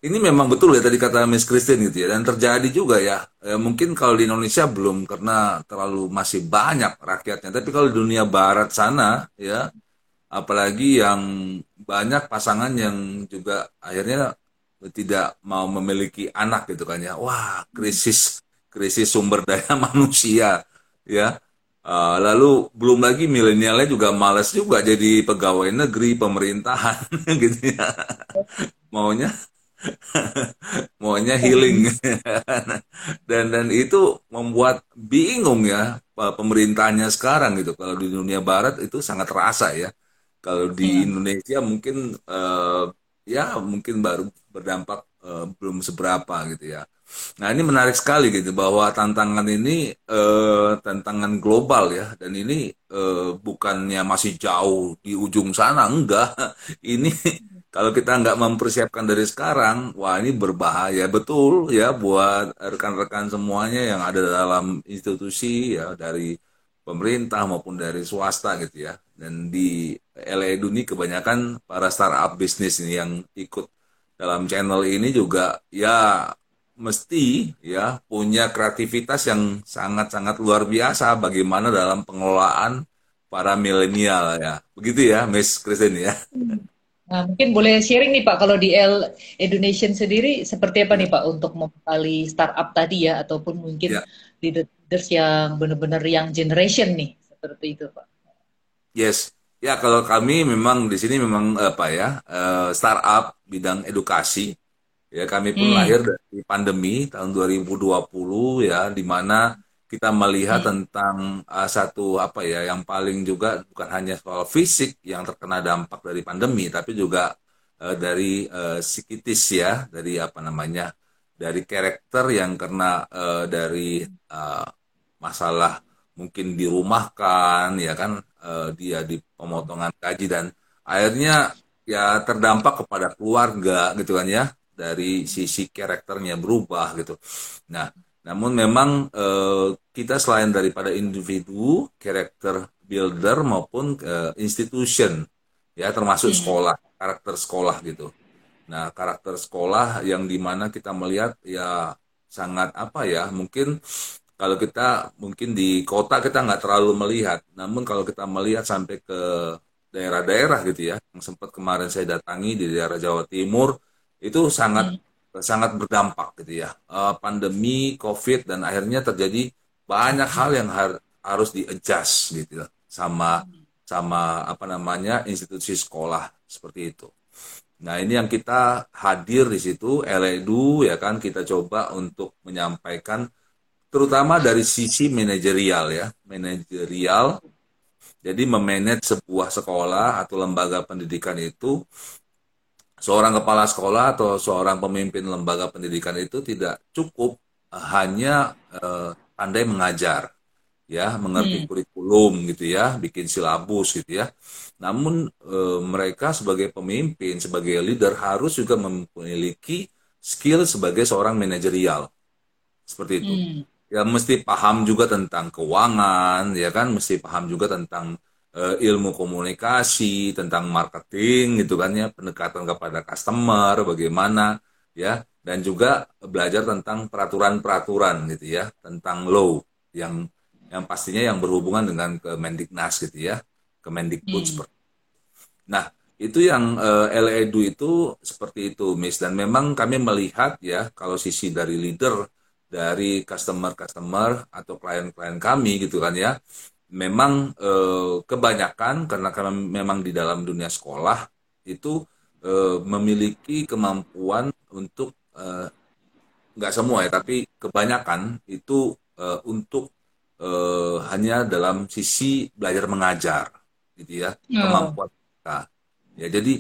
ini memang betul ya tadi kata Miss Christine gitu ya dan terjadi juga ya. ya mungkin kalau di Indonesia belum karena terlalu masih banyak rakyatnya tapi kalau di dunia barat sana ya apalagi yang banyak pasangan yang juga akhirnya tidak mau memiliki anak gitu kan ya. Wah krisis krisis sumber daya manusia ya. Uh, lalu belum lagi milenialnya juga males juga jadi pegawai negeri pemerintahan gitu ya. Maunya maunya healing. Dan dan itu membuat bingung ya pemerintahnya sekarang gitu. Kalau di dunia barat itu sangat terasa ya kalau di ya. Indonesia mungkin uh, ya mungkin baru berdampak uh, belum seberapa gitu ya nah ini menarik sekali gitu bahwa tantangan ini uh, tantangan global ya dan ini uh, bukannya masih jauh di ujung sana enggak ini kalau kita nggak mempersiapkan dari sekarang, wah ini berbahaya betul ya buat rekan-rekan semuanya yang ada dalam institusi ya dari pemerintah maupun dari swasta gitu ya. Dan di LA ini kebanyakan para startup bisnis ini yang ikut dalam channel ini juga ya mesti ya punya kreativitas yang sangat-sangat luar biasa bagaimana dalam pengelolaan para milenial ya. Begitu ya, Miss Christine ya. Hmm. Nah, mungkin boleh sharing nih Pak, kalau di L Education sendiri seperti apa nih Pak untuk memperkali startup tadi ya, ataupun mungkin ya. leaders yang benar-benar yang generation nih, seperti itu Pak. Yes, ya kalau kami memang di sini memang apa ya, uh, startup bidang edukasi. Ya kami pun hmm. lahir dari pandemi tahun 2020 ya, di mana kita melihat hmm. tentang uh, satu apa ya yang paling juga bukan hanya soal fisik yang terkena dampak dari pandemi tapi juga uh, dari uh, psikis ya dari apa namanya dari karakter yang kena uh, dari uh, masalah mungkin dirumahkan ya kan uh, dia di pemotongan gaji dan akhirnya ya terdampak kepada keluarga gitu kan ya dari sisi karakternya berubah gitu nah namun memang eh, kita selain daripada individu, karakter builder maupun eh, institution, ya termasuk hmm. sekolah, karakter sekolah gitu. Nah, karakter sekolah yang di mana kita melihat ya sangat apa ya, mungkin kalau kita mungkin di kota kita nggak terlalu melihat, namun kalau kita melihat sampai ke daerah-daerah gitu ya yang sempat kemarin saya datangi di daerah Jawa Timur itu sangat hmm. sangat berdampak gitu ya uh, pandemi COVID dan akhirnya terjadi banyak hal yang har harus di adjust gitu ya, sama sama apa namanya institusi sekolah seperti itu. Nah ini yang kita hadir di situ LEDU ya kan kita coba untuk menyampaikan terutama dari sisi manajerial ya. Manajerial jadi memanage sebuah sekolah atau lembaga pendidikan itu seorang kepala sekolah atau seorang pemimpin lembaga pendidikan itu tidak cukup eh, hanya uh, pandai mengajar ya mengerti hmm. kurikulum gitu ya bikin silabus gitu ya. Namun uh, mereka sebagai pemimpin sebagai leader harus juga memiliki skill sebagai seorang manajerial. Seperti itu. Hmm ya mesti paham juga tentang keuangan ya kan? Mesti paham juga tentang uh, ilmu komunikasi tentang marketing gitu kan ya? Pendekatan kepada customer bagaimana ya? Dan juga belajar tentang peraturan-peraturan gitu ya? Tentang law yang yang pastinya yang berhubungan dengan Kemendiknas gitu ya? Kemendikbud hmm. seperti nah itu yang uh, LEDU itu seperti itu Miss. Dan memang kami melihat ya kalau sisi dari leader dari customer-customer atau klien-klien kami gitu kan ya memang eh, kebanyakan karena karena memang di dalam dunia sekolah itu eh, memiliki kemampuan untuk eh, nggak semua ya tapi kebanyakan itu eh, untuk eh, hanya dalam sisi belajar mengajar gitu ya oh. kemampuan kita ya jadi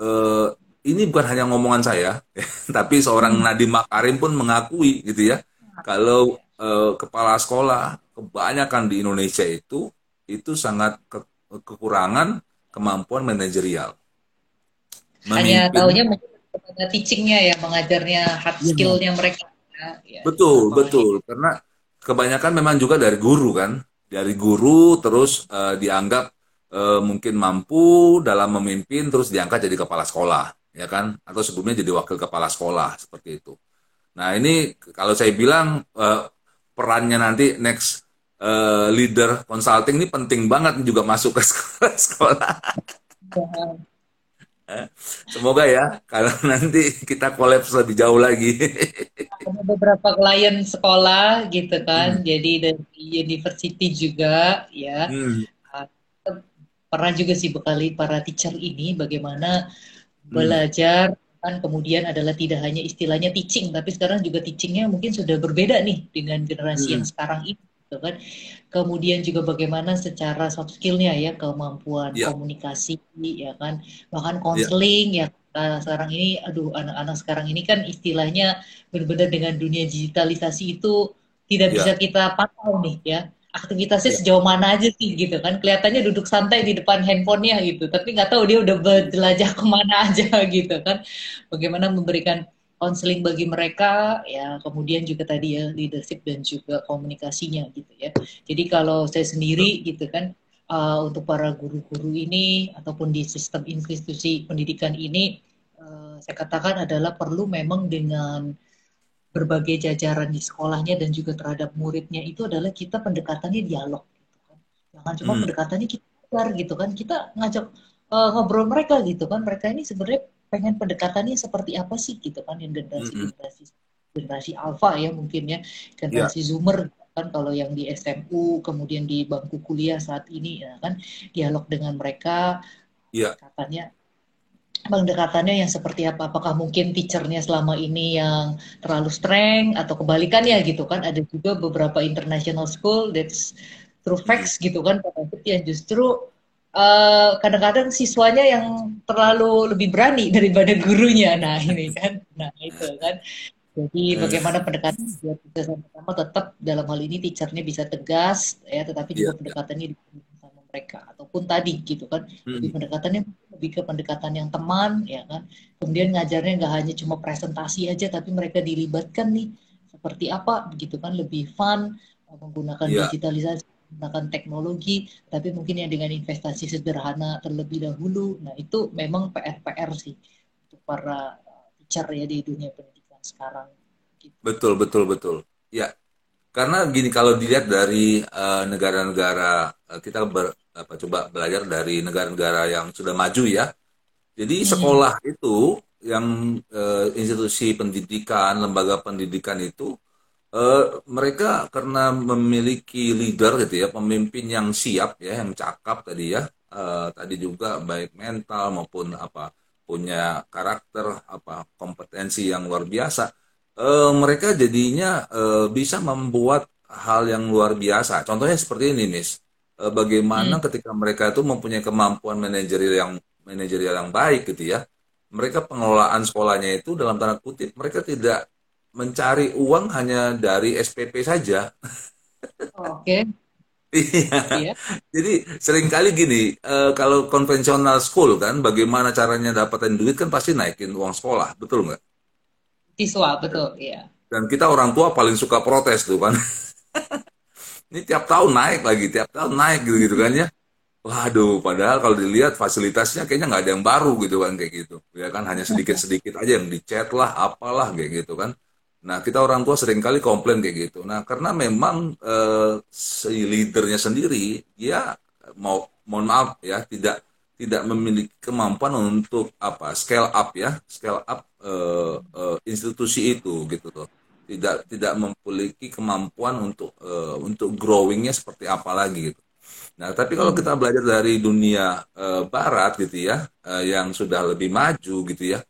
eh, ini bukan hanya ngomongan saya tapi seorang hmm. Nadiem Makarim pun mengakui gitu ya kalau uh, kepala sekolah kebanyakan di Indonesia itu itu sangat ke, kekurangan kemampuan manajerial. Hanya tahunya pada teachingnya ya, mengajarnya hard ya. skillnya mereka. Ya, betul, betul. Karena kebanyakan memang juga dari guru kan, dari guru terus uh, dianggap uh, mungkin mampu dalam memimpin terus diangkat jadi kepala sekolah, ya kan? Atau sebelumnya jadi wakil kepala sekolah seperti itu. Nah ini kalau saya bilang uh, perannya nanti next uh, leader consulting ini penting banget juga masuk ke sekolah-sekolah. Eh, semoga ya kalau nanti kita kolaps lebih jauh lagi. Ada beberapa klien sekolah gitu kan, hmm. jadi dari university juga ya. Hmm. Pernah juga sih bekali para teacher ini bagaimana hmm. belajar kan kemudian adalah tidak hanya istilahnya teaching tapi sekarang juga teachingnya mungkin sudah berbeda nih dengan generasi hmm. yang sekarang ini gitu kan kemudian juga bagaimana secara soft skillnya ya kemampuan yeah. komunikasi ya kan bahkan konseling yeah. ya sekarang ini aduh anak-anak sekarang ini kan istilahnya benar-benar dengan dunia digitalisasi itu tidak yeah. bisa kita pantau nih ya aktivitasnya ya. sejauh mana aja sih gitu kan. Kelihatannya duduk santai di depan handphonenya gitu. Tapi nggak tahu dia udah berjelajah ke mana aja gitu kan. Bagaimana memberikan konseling bagi mereka ya kemudian juga tadi ya leadership dan juga komunikasinya gitu ya. Jadi kalau saya sendiri gitu kan uh, untuk para guru-guru ini ataupun di sistem institusi pendidikan ini uh, saya katakan adalah perlu memang dengan berbagai jajaran di sekolahnya dan juga terhadap muridnya itu adalah kita pendekatannya dialog gitu kan. Jangan cuma hmm. pendekatannya kita gitu kan. Kita ngajak uh, ngobrol mereka gitu kan. Mereka ini sebenarnya pengen pendekatannya seperti apa sih gitu kan yang generasi hmm. generasi generasi alfa ya mungkin ya generasi yeah. zoomer kan kalau yang di SMU kemudian di bangku kuliah saat ini ya kan dialog dengan mereka yeah. katanya pendekatannya yang seperti apa? Apakah mungkin teachernya selama ini yang terlalu streng atau kebalikannya gitu kan? Ada juga beberapa international school that's true facts gitu kan, yang justru kadang eh, kadang-kadang siswanya yang terlalu lebih berani daripada gurunya. Nah ini kan, nah itu kan. Jadi bagaimana pendekatan biar kita sama-sama tetap dalam hal ini teachernya bisa tegas ya, tetapi juga yeah. pendekatannya mereka ataupun tadi gitu kan. Hmm. Jadi pendekatannya lebih ke pendekatan yang teman ya kan kemudian ngajarnya nggak hanya cuma presentasi aja tapi mereka dilibatkan nih seperti apa begitu kan lebih fun menggunakan yeah. digitalisasi menggunakan teknologi tapi mungkin yang dengan investasi sederhana terlebih dahulu nah itu memang PR-PR sih untuk para teacher ya di dunia pendidikan sekarang gitu. betul betul betul ya karena gini kalau dilihat dari uh, negara-negara uh, kita ber, apa coba belajar dari negara-negara yang sudah maju ya. Jadi sekolah itu yang uh, institusi pendidikan, lembaga pendidikan itu uh, mereka karena memiliki leader gitu ya, pemimpin yang siap ya, yang cakap tadi ya, uh, tadi juga baik mental maupun apa punya karakter apa kompetensi yang luar biasa, uh, mereka jadinya uh, bisa membuat hal yang luar biasa. Contohnya seperti ini, Miss. Uh, bagaimana hmm. ketika mereka itu mempunyai kemampuan manajerial yang manajerial yang baik gitu ya mereka pengelolaan sekolahnya itu dalam tanda kutip mereka tidak mencari uang hanya dari SPP saja. Oke. iya. iya. Jadi sering kali gini, uh, kalau konvensional school kan, bagaimana caranya dapatin duit kan pasti naikin uang sekolah, betul nggak? Siswa, betul, iya. Dan kita orang tua paling suka protes tuh kan. Ini tiap tahun naik lagi, tiap tahun naik gitu-gitu kan ya. Waduh, padahal kalau dilihat fasilitasnya kayaknya nggak ada yang baru gitu kan kayak gitu. Ya kan hanya sedikit-sedikit aja yang dicat lah, apalah kayak gitu kan. Nah, kita orang tua sering kali komplain kayak gitu. Nah, karena memang eh, si leadernya sendiri dia mau mohon maaf ya, tidak tidak memiliki kemampuan untuk apa scale up ya, scale up eh, eh, institusi itu gitu loh. Tidak tidak memiliki kemampuan untuk eh, untuk growingnya seperti apa lagi gitu. Nah, tapi kalau kita belajar dari dunia e, barat gitu ya, e, yang sudah lebih maju gitu ya,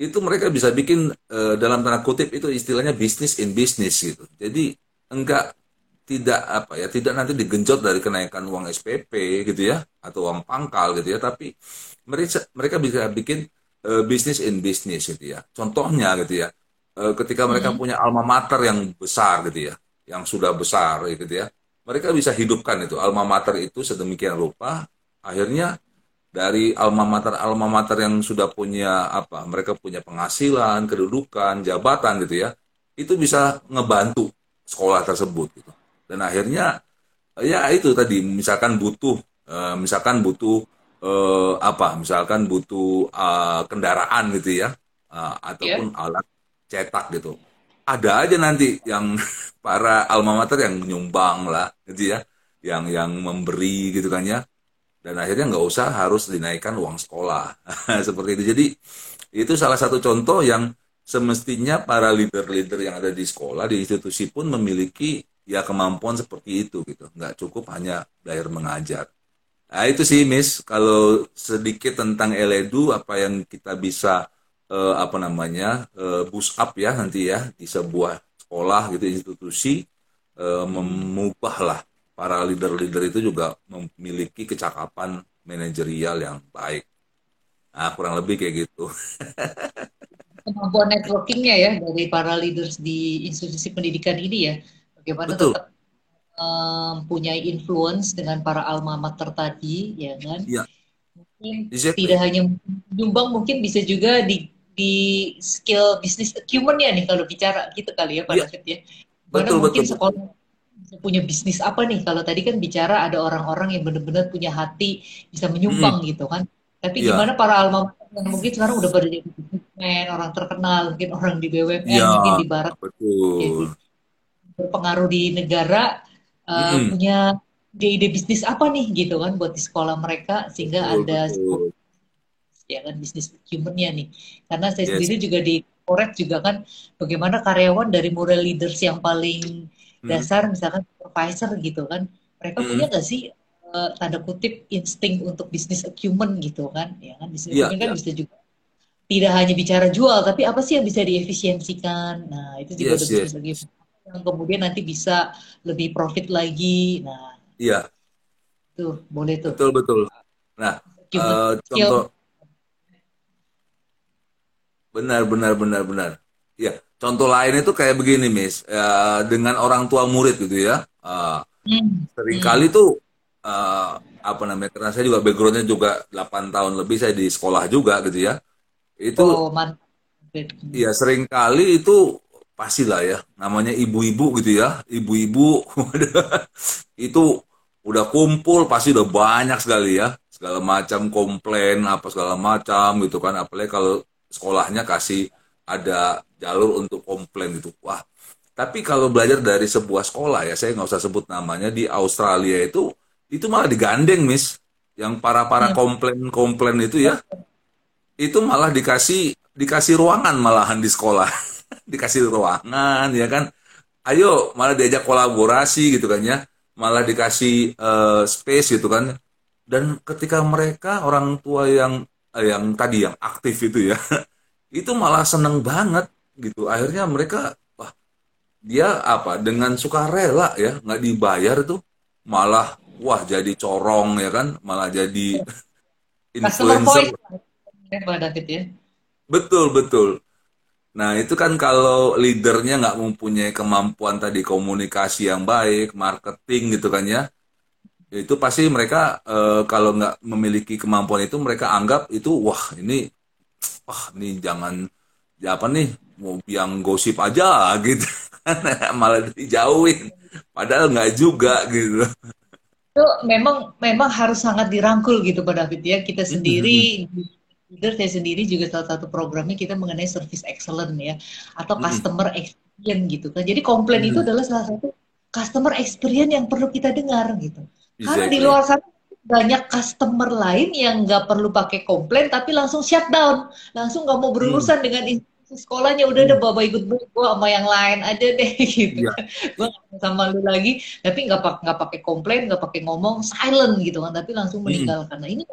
itu mereka bisa bikin e, dalam tanda kutip itu istilahnya bisnis in business gitu. Jadi enggak tidak apa ya, tidak nanti digenjot dari kenaikan uang SPP gitu ya, atau uang pangkal gitu ya, tapi mereka mereka bisa bikin e, bisnis in business gitu ya. Contohnya gitu ya, ketika mereka hmm. punya alma mater yang besar gitu ya, yang sudah besar gitu ya mereka bisa hidupkan itu alma mater itu sedemikian rupa akhirnya dari alma mater alma mater yang sudah punya apa mereka punya penghasilan kedudukan jabatan gitu ya itu bisa ngebantu sekolah tersebut gitu dan akhirnya ya itu tadi misalkan butuh eh, misalkan butuh eh, apa misalkan butuh eh, kendaraan gitu ya uh, ataupun yeah. alat cetak gitu. Ada aja nanti yang para alma mater yang nyumbang lah gitu ya yang yang memberi gitu kan ya. Dan akhirnya nggak usah harus dinaikkan uang sekolah. Seperti itu. Jadi itu salah satu contoh yang semestinya para leader-leader yang ada di sekolah di institusi pun memiliki ya kemampuan seperti itu gitu. Nggak cukup hanya belajar mengajar. Nah itu sih Miss. Kalau sedikit tentang Eledu apa yang kita bisa uh, apa namanya uh, boost up ya nanti ya di sebuah sekolah gitu institusi uh, lah para leader-leader itu juga memiliki kecakapan manajerial yang baik. Nah, kurang lebih kayak gitu. Kemampuan networkingnya ya dari para leaders di institusi pendidikan ini ya, bagaimana Betul. tetap mempunyai um, influence dengan para alma mater tadi, ya kan? Ya. Mungkin exactly. tidak hanya nyumbang, mungkin bisa juga di di skill bisnis acumen ya nih kalau bicara gitu kali ya Pak ya. David ya. Mana betul, mungkin betul. sekolah bisa punya bisnis apa nih kalau tadi kan bicara ada orang-orang yang benar-benar punya hati bisa menyumbang hmm. gitu kan. Tapi ya. gimana para alma yang mungkin sekarang udah pada jadi bisnismen, orang terkenal, mungkin orang di BUMN, ya, mungkin di barat. Betul. Berpengaruh di negara uh, hmm. punya ide-ide bisnis apa nih gitu kan buat di sekolah mereka sehingga betul, ada betul ya kan bisnis humannya nih karena saya yes. sendiri juga di korek juga kan bagaimana karyawan dari moral leaders yang paling hmm. dasar misalkan supervisor gitu kan mereka hmm. punya nggak sih uh, tanda kutip insting untuk bisnis acumen gitu kan ya kan bisnis yeah, kan yeah. bisa juga tidak hanya bicara jual tapi apa sih yang bisa diefisiensikan nah itu juga yes, yes. bagi yang kemudian nanti bisa lebih profit lagi nah iya tuh boleh tuh betul betul nah uh, contoh Benar, benar, benar, benar. Ya, contoh lain itu kayak begini, Miss. Ya, dengan orang tua murid gitu ya. Uh, hmm. Seringkali hmm. tuh uh, apa namanya? Karena saya juga backgroundnya juga 8 tahun lebih saya di sekolah juga gitu ya. Itu oh, Iya, sering kali itu pastilah ya. Namanya ibu-ibu gitu ya. Ibu-ibu itu udah kumpul pasti udah banyak sekali ya segala macam komplain apa segala macam gitu kan apalagi kalau sekolahnya kasih ada jalur untuk komplain gitu. Wah, tapi kalau belajar dari sebuah sekolah ya, saya nggak usah sebut namanya di Australia itu itu malah digandeng, Miss. Yang para-para komplain-komplain itu ya, itu malah dikasih dikasih ruangan malahan di sekolah. dikasih ruangan ya kan. Ayo malah diajak kolaborasi gitu kan ya. Malah dikasih uh, space gitu kan. Dan ketika mereka orang tua yang yang tadi yang aktif itu ya, itu malah seneng banget gitu. Akhirnya mereka wah dia apa dengan sukarela ya nggak dibayar tuh malah wah jadi corong ya kan malah jadi influencer. David ya. Betul betul. Nah itu kan kalau leadernya nggak mempunyai kemampuan tadi komunikasi yang baik marketing gitu kan ya itu pasti mereka e, kalau nggak memiliki kemampuan itu mereka anggap itu wah ini wah ini jangan ya apa nih mau yang gosip aja gitu. Malah dijauhin. Padahal nggak juga gitu. Itu memang memang harus sangat dirangkul gitu Pak David ya. Kita mm-hmm. sendiri leader saya sendiri juga salah satu programnya kita mengenai service excellent ya. Atau mm-hmm. customer experience gitu kan jadi komplain itu adalah salah satu customer experience yang perlu kita dengar gitu exactly. karena di luar sana banyak customer lain yang nggak perlu pakai komplain tapi langsung shutdown langsung nggak mau berurusan hmm. dengan sekolahnya udah ada hmm. bawa ikut gue sama yang lain aja deh gitu ya. gue sama lu lagi tapi nggak pak nggak pakai komplain nggak pakai ngomong silent gitu kan tapi langsung hmm. meninggalkan nah ini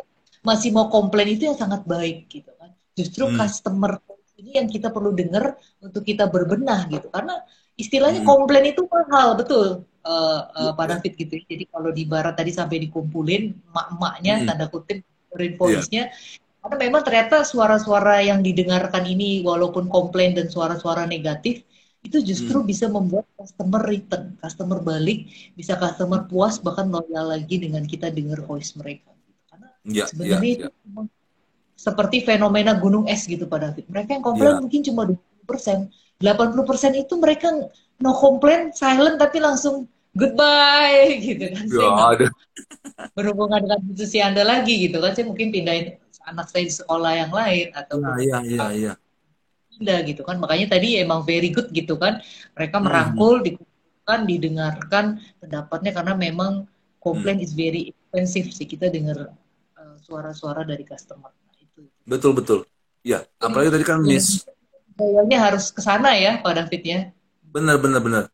masih mau komplain itu yang sangat baik gitu kan justru hmm. customer ini yang kita perlu dengar untuk kita berbenah gitu karena istilahnya hmm. komplain itu mahal betul uh, uh, Pak David gitu ya. jadi kalau di barat tadi sampai dikumpulin mak-maknya hmm. tanda kutip voice-nya yeah karena memang ternyata suara-suara yang didengarkan ini walaupun komplain dan suara-suara negatif itu justru hmm. bisa membuat customer return, customer balik, bisa customer puas bahkan loyal lagi dengan kita dengar voice mereka. Karena ya, sebenarnya ya, itu ya. seperti fenomena gunung es gitu Pak David. Mereka yang komplain ya. mungkin cuma 20 persen, 80 persen itu mereka no komplain, silent tapi langsung goodbye gitu kan. Ya, saya berhubungan dengan institusi Anda lagi gitu kan. Saya mungkin pindahin anak saya di sekolah yang lain atau nah, iya, iya, iya. pindah gitu kan makanya tadi emang very good gitu kan mereka hmm. merangkul hmm. dikumpulkan didengarkan pendapatnya karena memang komplain hmm. is very expensive sih kita dengar uh, suara-suara dari customer nah, itu betul betul ya apalagi tadi kan miss kayaknya harus ke sana ya Pak David ya benar benar benar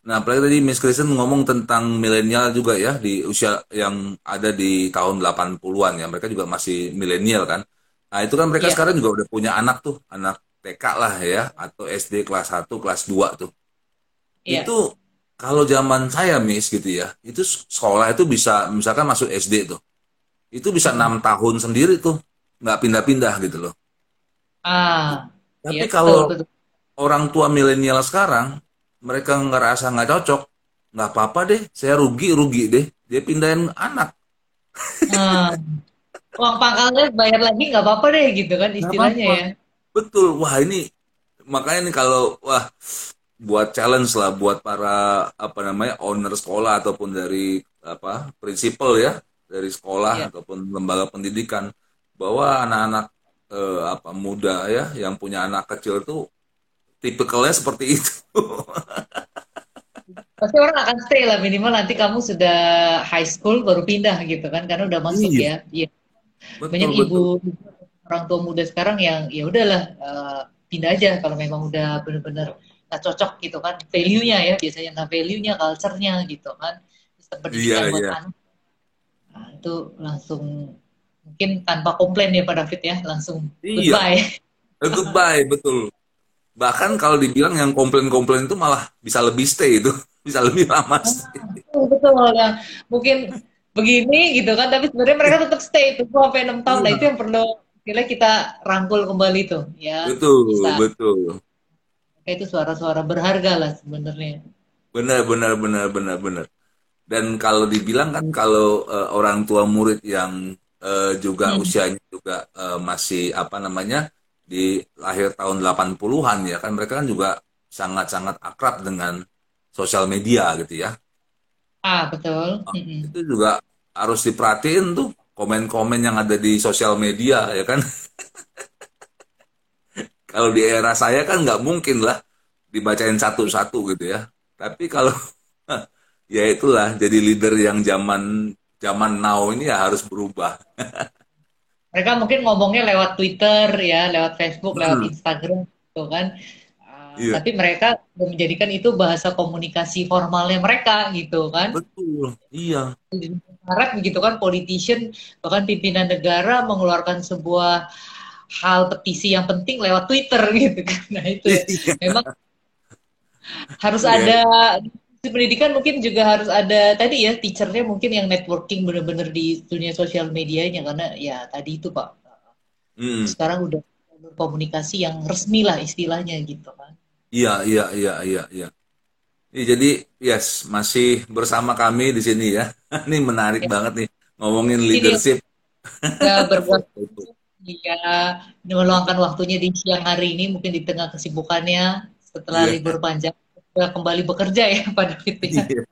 Nah, apalagi tadi Miss Kristen ngomong tentang milenial juga ya di usia yang ada di tahun 80-an ya. Mereka juga masih milenial kan. Nah, itu kan mereka yeah. sekarang juga udah punya anak tuh, anak TK lah ya atau SD kelas 1, kelas 2 tuh. Yeah. Itu kalau zaman saya Miss gitu ya, itu sekolah itu bisa misalkan masuk SD tuh. Itu bisa enam tahun sendiri tuh, nggak pindah-pindah gitu loh. Ah. Tapi iya, kalau betul, betul. Orang tua milenial sekarang mereka ngerasa nggak cocok nggak apa-apa deh saya rugi rugi deh dia pindahin anak hmm. uang pangkalnya bayar lagi nggak apa-apa deh gitu kan istilahnya apa -apa. ya betul wah ini makanya nih kalau wah buat challenge lah buat para apa namanya owner sekolah ataupun dari apa prinsipal ya dari sekolah yeah. ataupun lembaga pendidikan bahwa anak-anak eh, apa muda ya yang punya anak kecil tuh tipikalnya seperti itu. Pasti orang akan stay lah minimal nanti kamu sudah high school baru pindah gitu kan karena udah masuk iya. ya. Iya. Betul, Banyak betul. ibu orang tua muda sekarang yang ya udahlah uh, pindah aja kalau memang udah benar-benar nggak cocok gitu kan value-nya ya biasanya nggak value-nya culture-nya gitu kan sistem pendidikan iya, buat iya. anak nah, itu langsung mungkin tanpa komplain ya Pak David ya langsung iya. goodbye eh, goodbye betul bahkan kalau dibilang yang komplain-komplain itu malah bisa lebih stay itu bisa lebih lama stay. Oh, betul ya mungkin begini gitu kan tapi sebenarnya mereka tetap stay itu sampai enam tahun nah itu yang perlu kira kita rangkul kembali tuh ya betul bisa. betul itu suara-suara berharga lah sebenarnya benar benar benar benar benar dan kalau dibilang kan kalau uh, orang tua murid yang uh, juga hmm. usianya juga uh, masih apa namanya di lahir tahun 80-an ya kan mereka kan juga sangat-sangat akrab dengan sosial media gitu ya. Ah, betul. Mm-hmm. Itu juga harus diperhatiin tuh komen-komen yang ada di sosial media ya kan. kalau di era saya kan nggak mungkin lah dibacain satu-satu gitu ya. Tapi kalau ya itulah jadi leader yang zaman zaman now ini ya harus berubah. mereka mungkin ngomongnya lewat Twitter ya, lewat Facebook, hmm. lewat Instagram gitu kan. Uh, iya. Tapi mereka menjadikan itu bahasa komunikasi formalnya mereka gitu kan. Betul, iya. Harap begitu kan politician bahkan pimpinan negara mengeluarkan sebuah hal petisi yang penting lewat Twitter gitu kan. Nah itu ya. Iya. memang harus yeah. ada di pendidikan mungkin juga harus ada tadi ya teachernya mungkin yang networking bener-bener di dunia sosial medianya karena ya tadi itu pak. Mm. sekarang udah komunikasi yang resmi lah istilahnya gitu kan iya iya iya iya iya. Jadi yes masih bersama kami di sini ya. Ini menarik ya. banget nih ngomongin leadership. ya berbuat ya meluangkan waktunya di siang hari ini mungkin di tengah kesibukannya setelah yeah. libur panjang sudah kembali bekerja ya pada titiknya.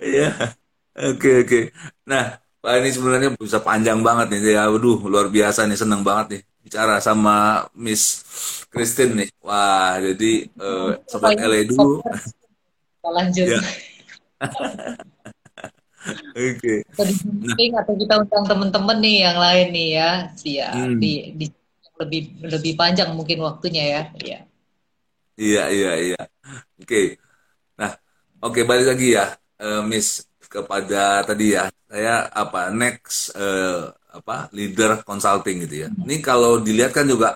Iya. Oke oke. Nah, Pak ini sebenarnya bisa panjang banget nih. Ya, waduh, luar biasa nih, seneng banget nih bicara sama Miss Christine nih. Wah, jadi uh, sobat LA dulu. Kita lanjut. Ya. Oke. Okay. Nah. atau kita undang teman-teman nih yang lain nih ya, siap hmm. di, di lebih lebih panjang mungkin waktunya ya. Iya. Iya iya iya. Oke. Nah, oke balik lagi ya, uh, Miss kepada tadi ya. Saya apa next uh, apa leader consulting gitu ya. Ini kalau dilihat kan juga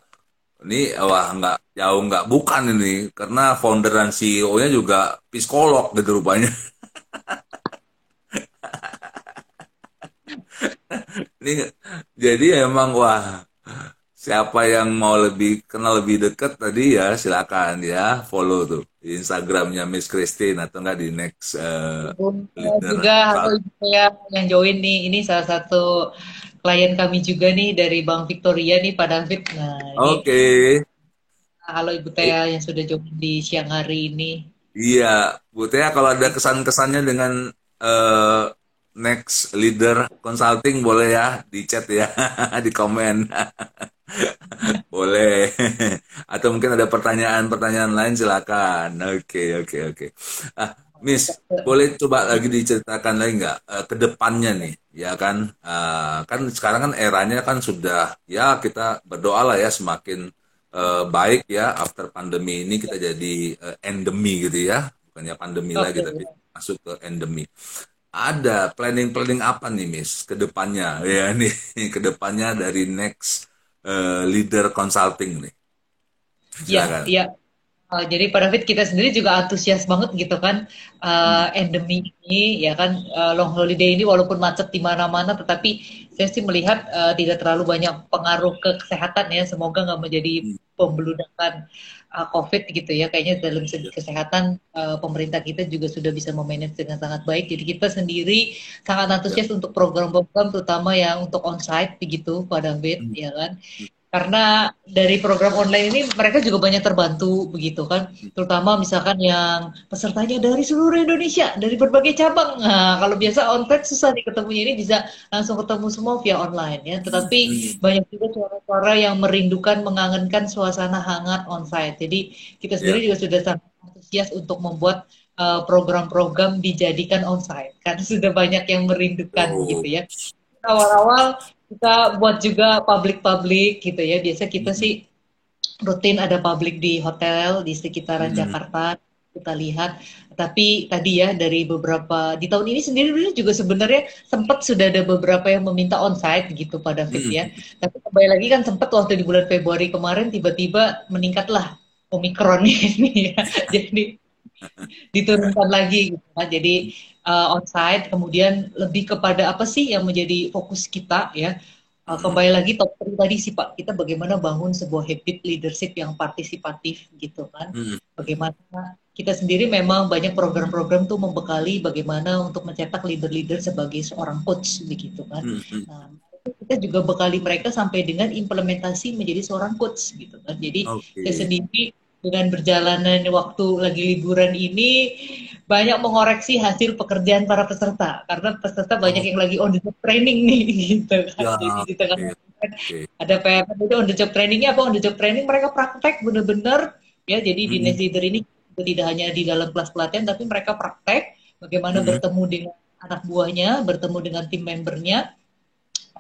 ini wah nggak jauh nggak bukan ini karena founder dan CEO-nya juga psikolog gitu rupanya. ini jadi emang wah siapa yang mau lebih kenal lebih dekat tadi ya silakan ya follow tuh di Instagramnya Miss Christine atau enggak di next uh, juga halo saya yang join nih ini salah satu klien kami juga nih dari Bang Victoria nih Pak David nah oke. Okay. halo Ibu Tia yang sudah join di siang hari ini. Iya Bu Tia kalau ada kesan-kesannya dengan uh, next leader consulting boleh ya di chat ya di komen Boleh. Atau mungkin ada pertanyaan-pertanyaan lain silakan. Oke, oke, oke. Ah, Miss, boleh coba lagi diceritakan lagi nggak uh, ke depannya nih, ya kan? Uh, kan sekarang kan eranya kan sudah ya kita berdoa lah ya semakin uh, baik ya after pandemi ini kita jadi uh, endemi gitu ya, bukannya pandemi okay. lagi tapi masuk ke endemi. Ada planning-planning apa nih, Miss, ke depannya ya nih, ke depannya dari next uh, leader consulting nih. Iya, iya. Uh, jadi Pak David kita sendiri juga antusias banget gitu kan uh, endemi ini ya kan uh, long holiday ini walaupun macet di mana-mana tetapi saya sih melihat uh, tidak terlalu banyak pengaruh ke kesehatan ya semoga nggak menjadi hmm. pembeludakan uh, COVID gitu ya. Kayaknya dalam segi kesehatan uh, pemerintah kita juga sudah bisa memanage dengan sangat baik. Jadi kita sendiri sangat antusias ya. untuk program-program terutama yang untuk onsite begitu Pak David hmm. ya kan karena dari program online ini mereka juga banyak terbantu begitu kan. Terutama misalkan yang pesertanya dari seluruh Indonesia dari berbagai cabang. Nah kalau biasa onsite susah nih ketemunya. Ini bisa langsung ketemu semua via online ya. Tetapi hmm. banyak juga suara-suara yang merindukan mengangenkan suasana hangat onsite jadi kita sendiri yeah. juga sudah sangat antusias untuk membuat uh, program-program dijadikan onsite karena sudah banyak yang merindukan oh. gitu ya. Awal-awal kita buat juga public-public gitu ya. Biasa kita hmm. sih rutin ada public di hotel di sekitaran hmm. Jakarta kita lihat. Tapi tadi ya dari beberapa di tahun ini sendiri juga sebenarnya sempat sudah ada beberapa yang meminta onsite gitu pada Fit ya. hmm. ya. Tapi kembali lagi kan sempat waktu di bulan Februari kemarin tiba-tiba meningkatlah Omikron ini ya. Jadi diturunkan lagi gitu kan. Jadi uh, onsite kemudian lebih kepada apa sih yang menjadi fokus kita ya. Uh, kembali lagi top tadi sih Pak, kita bagaimana bangun sebuah habit leadership yang partisipatif gitu kan. Hmm. Bagaimana kita sendiri memang banyak program-program tuh membekali bagaimana untuk mencetak leader-leader sebagai seorang coach begitu kan. Hmm. hmm. Nah, kita juga bekali mereka sampai dengan implementasi menjadi seorang coach gitu kan. Jadi okay. saya sendiri dengan berjalannya waktu lagi liburan ini banyak mengoreksi hasil pekerjaan para peserta karena peserta banyak yang lagi on the job training nih gitu kan. Ya, Jadi di tengah okay. ada PR itu on the job trainingnya apa on the job training mereka praktek bener-bener ya jadi hmm. di leader ini tidak hanya di dalam kelas pelatihan tapi mereka praktek bagaimana hmm. bertemu dengan anak buahnya, bertemu dengan tim membernya,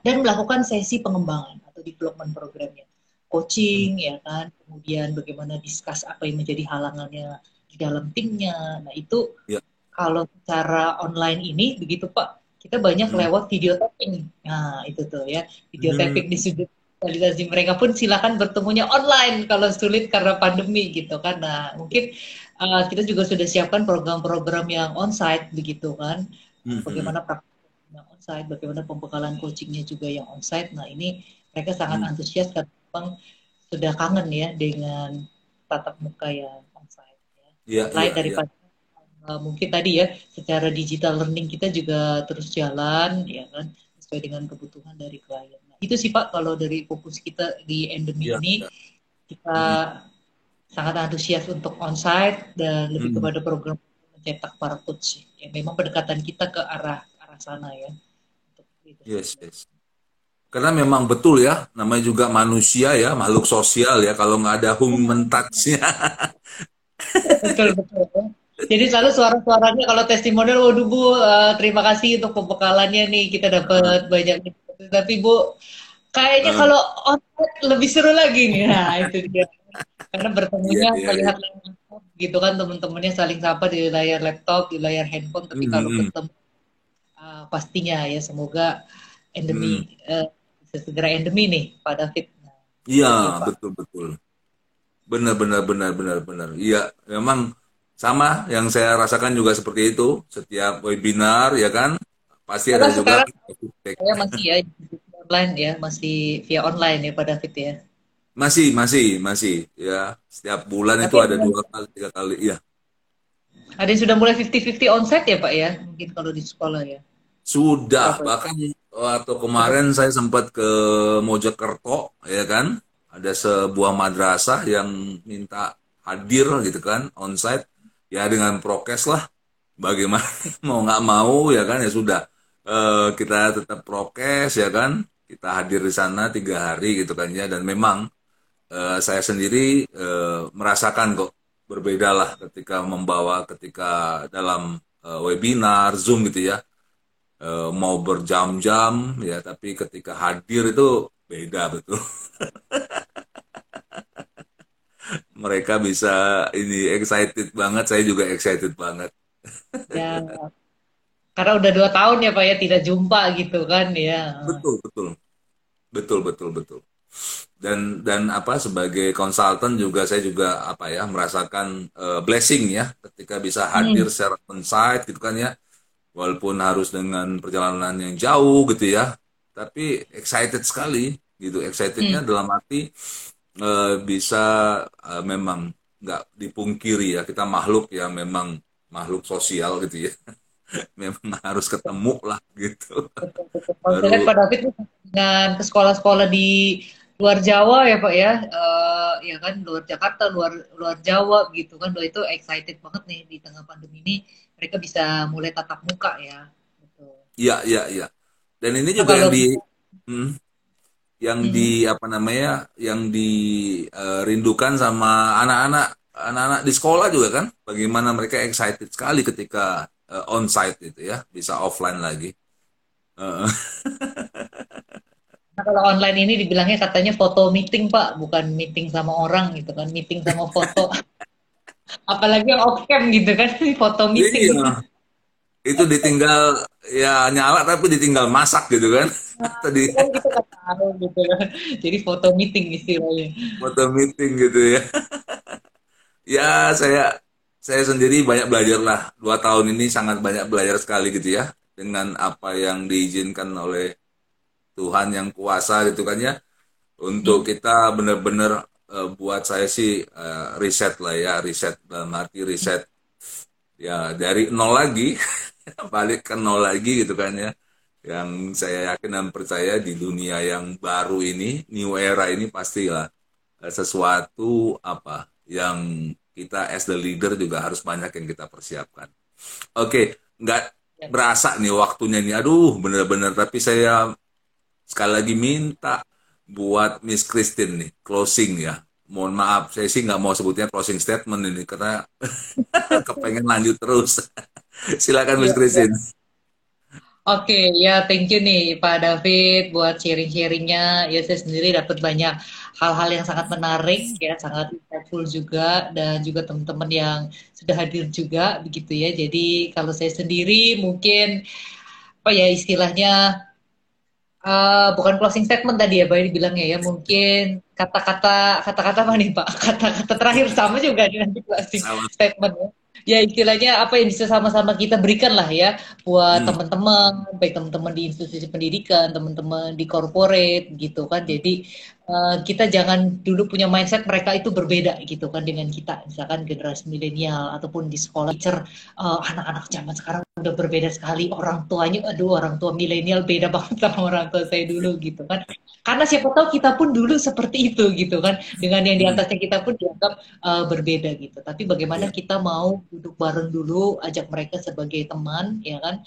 dan melakukan sesi pengembangan atau development programnya. Coaching, ya kan, kemudian bagaimana discuss apa yang menjadi halangannya di dalam timnya. Nah itu ya. kalau secara online ini begitu Pak, kita banyak hmm. lewat video tapping. Nah itu tuh ya, video hmm. tapping di sudut digitalisasi mereka pun silakan bertemunya online kalau sulit karena pandemi gitu kan. Nah, mungkin uh, kita juga sudah siapkan program-program yang onsite begitu kan. Mm-hmm. Bagaimana praktiknya onsite, bagaimana pembekalan coachingnya juga yang onsite. Nah, ini mereka sangat mm. antusias karena memang sudah kangen ya dengan tatap muka yang onsite ya. Yeah, Selain yeah, daripada yeah. Uh, mungkin tadi ya secara digital learning kita juga terus jalan ya kan sesuai dengan kebutuhan dari klien itu sih Pak kalau dari fokus kita di endemi ya, ini ya. kita hmm. sangat antusias untuk onsite dan lebih hmm. kepada program mencetak para coach. Ya, memang pendekatan kita ke arah arah sana ya. Yes, yes. Karena memang betul ya, namanya juga manusia ya, makhluk sosial ya. Kalau nggak ada human touch-nya. betul betul. Jadi selalu suara-suaranya kalau testimonial, waduh Bu, uh, terima kasih untuk pembekalannya nih, kita dapat banyak tapi Bu kayaknya uh. kalau online lebih seru lagi nih. Nah, itu dia. Karena bertemunya yeah, yeah, melihat yeah. laptop gitu kan teman-temannya saling sapa di layar laptop, di layar handphone, tapi mm -hmm. kalau ketemu uh, pastinya ya semoga endemi mm. uh, segera endemi nih pada fit. Iya, betul betul. Benar benar benar benar benar. Iya, memang sama yang saya rasakan juga seperti itu setiap webinar ya kan Pasti ada juga. Saya masih ya online ya, masih via online ya pada David ya. Masih, masih, masih ya. Setiap bulan Tapi itu ada dua kali, tiga kali, ya. Ada yang sudah mulai 50-50 onsite ya Pak ya? Mungkin kalau di sekolah ya. Sudah, bahkan waktu kemarin saya sempat ke Mojokerto, ya kan? Ada sebuah madrasah yang minta hadir gitu kan, onsite. Ya dengan prokes lah. Bagaimana mau nggak mau ya kan ya sudah uh, kita tetap prokes ya kan kita hadir di sana tiga hari gitu kan ya dan memang uh, saya sendiri uh, merasakan kok berbeda lah ketika membawa ketika dalam uh, webinar zoom gitu ya uh, mau berjam-jam ya tapi ketika hadir itu beda betul mereka bisa ini excited banget saya juga excited banget ya karena udah dua tahun ya Pak ya tidak jumpa gitu kan ya. Betul betul betul betul betul. Dan dan apa sebagai konsultan juga saya juga apa ya merasakan uh, blessing ya ketika bisa hadir hmm. secara onsite gitu kan ya. Walaupun harus dengan perjalanan yang jauh gitu ya. Tapi excited sekali gitu. Excitednya hmm. dalam arti uh, bisa uh, memang nggak dipungkiri ya kita makhluk yang memang makhluk sosial gitu ya. memang harus ketemu lah gitu. Kalau lihat Pak David dengan ke sekolah-sekolah di luar Jawa ya Pak ya, uh, ya kan luar Jakarta, luar luar Jawa gitu kan, itu excited banget nih di tengah pandemi ini mereka bisa mulai tatap muka ya. Iya iya iya. Dan ini juga nah, yang di hmm, yang hmm. di apa namanya, yang dirindukan uh, sama anak-anak anak-anak di sekolah juga kan, bagaimana mereka excited sekali ketika uh, onsite itu ya, bisa offline lagi. Uh. Nah, kalau online ini dibilangnya katanya foto meeting pak, bukan meeting sama orang gitu kan, meeting sama foto. Apalagi yang off cam gitu kan, foto meeting. Iya. Itu ditinggal ya nyala tapi ditinggal masak gitu kan. Nah, Tadi. Kan kita tahu gitu kan. Jadi foto meeting istilahnya. Foto meeting gitu ya. ya saya saya sendiri banyak belajar lah. Dua tahun ini sangat banyak belajar sekali gitu ya. Dengan apa yang diizinkan oleh Tuhan yang kuasa gitu kan ya. Untuk hmm. kita benar-benar uh, buat saya sih uh, riset lah ya. Riset dalam arti riset ya dari nol lagi. balik ke nol lagi gitu kan ya. Yang saya yakin dan percaya di dunia yang baru ini, new era ini pastilah uh, sesuatu apa yang kita as the leader juga harus banyak yang kita persiapkan. Oke, okay, nggak ya. berasa nih waktunya nih. Aduh, bener-bener. Tapi saya sekali lagi minta buat Miss Christine nih closing ya. Mohon maaf, saya sih nggak mau sebutnya closing statement ini karena kepengen lanjut terus. Silakan Miss ya, Christine. Oke, okay, ya thank you nih Pak David buat sharing-sharingnya. Ya saya sendiri dapat banyak hal-hal yang sangat menarik, ya sangat insightful juga, dan juga teman-teman yang sudah hadir juga, begitu ya. Jadi kalau saya sendiri mungkin apa ya istilahnya uh, bukan closing statement tadi ya, Pak bilangnya ya. Mungkin kata-kata kata-kata apa nih Pak? Kata-kata terakhir sama juga dengan closing statement ya ya istilahnya apa yang bisa sama-sama kita berikan lah ya buat hmm. teman-teman baik teman-teman di institusi pendidikan teman-teman di corporate gitu kan jadi uh, kita jangan dulu punya mindset mereka itu berbeda gitu kan dengan kita. Misalkan generasi milenial ataupun di sekolah teacher uh, anak-anak zaman sekarang udah berbeda sekali. Orang tuanya aduh orang tua milenial beda banget sama orang tua saya dulu gitu kan. Karena siapa tahu kita pun dulu seperti itu gitu kan. Dengan yang di hmm. atasnya kita pun dianggap uh, berbeda gitu. Tapi bagaimana ya. kita mau duduk bareng dulu ajak mereka sebagai teman ya kan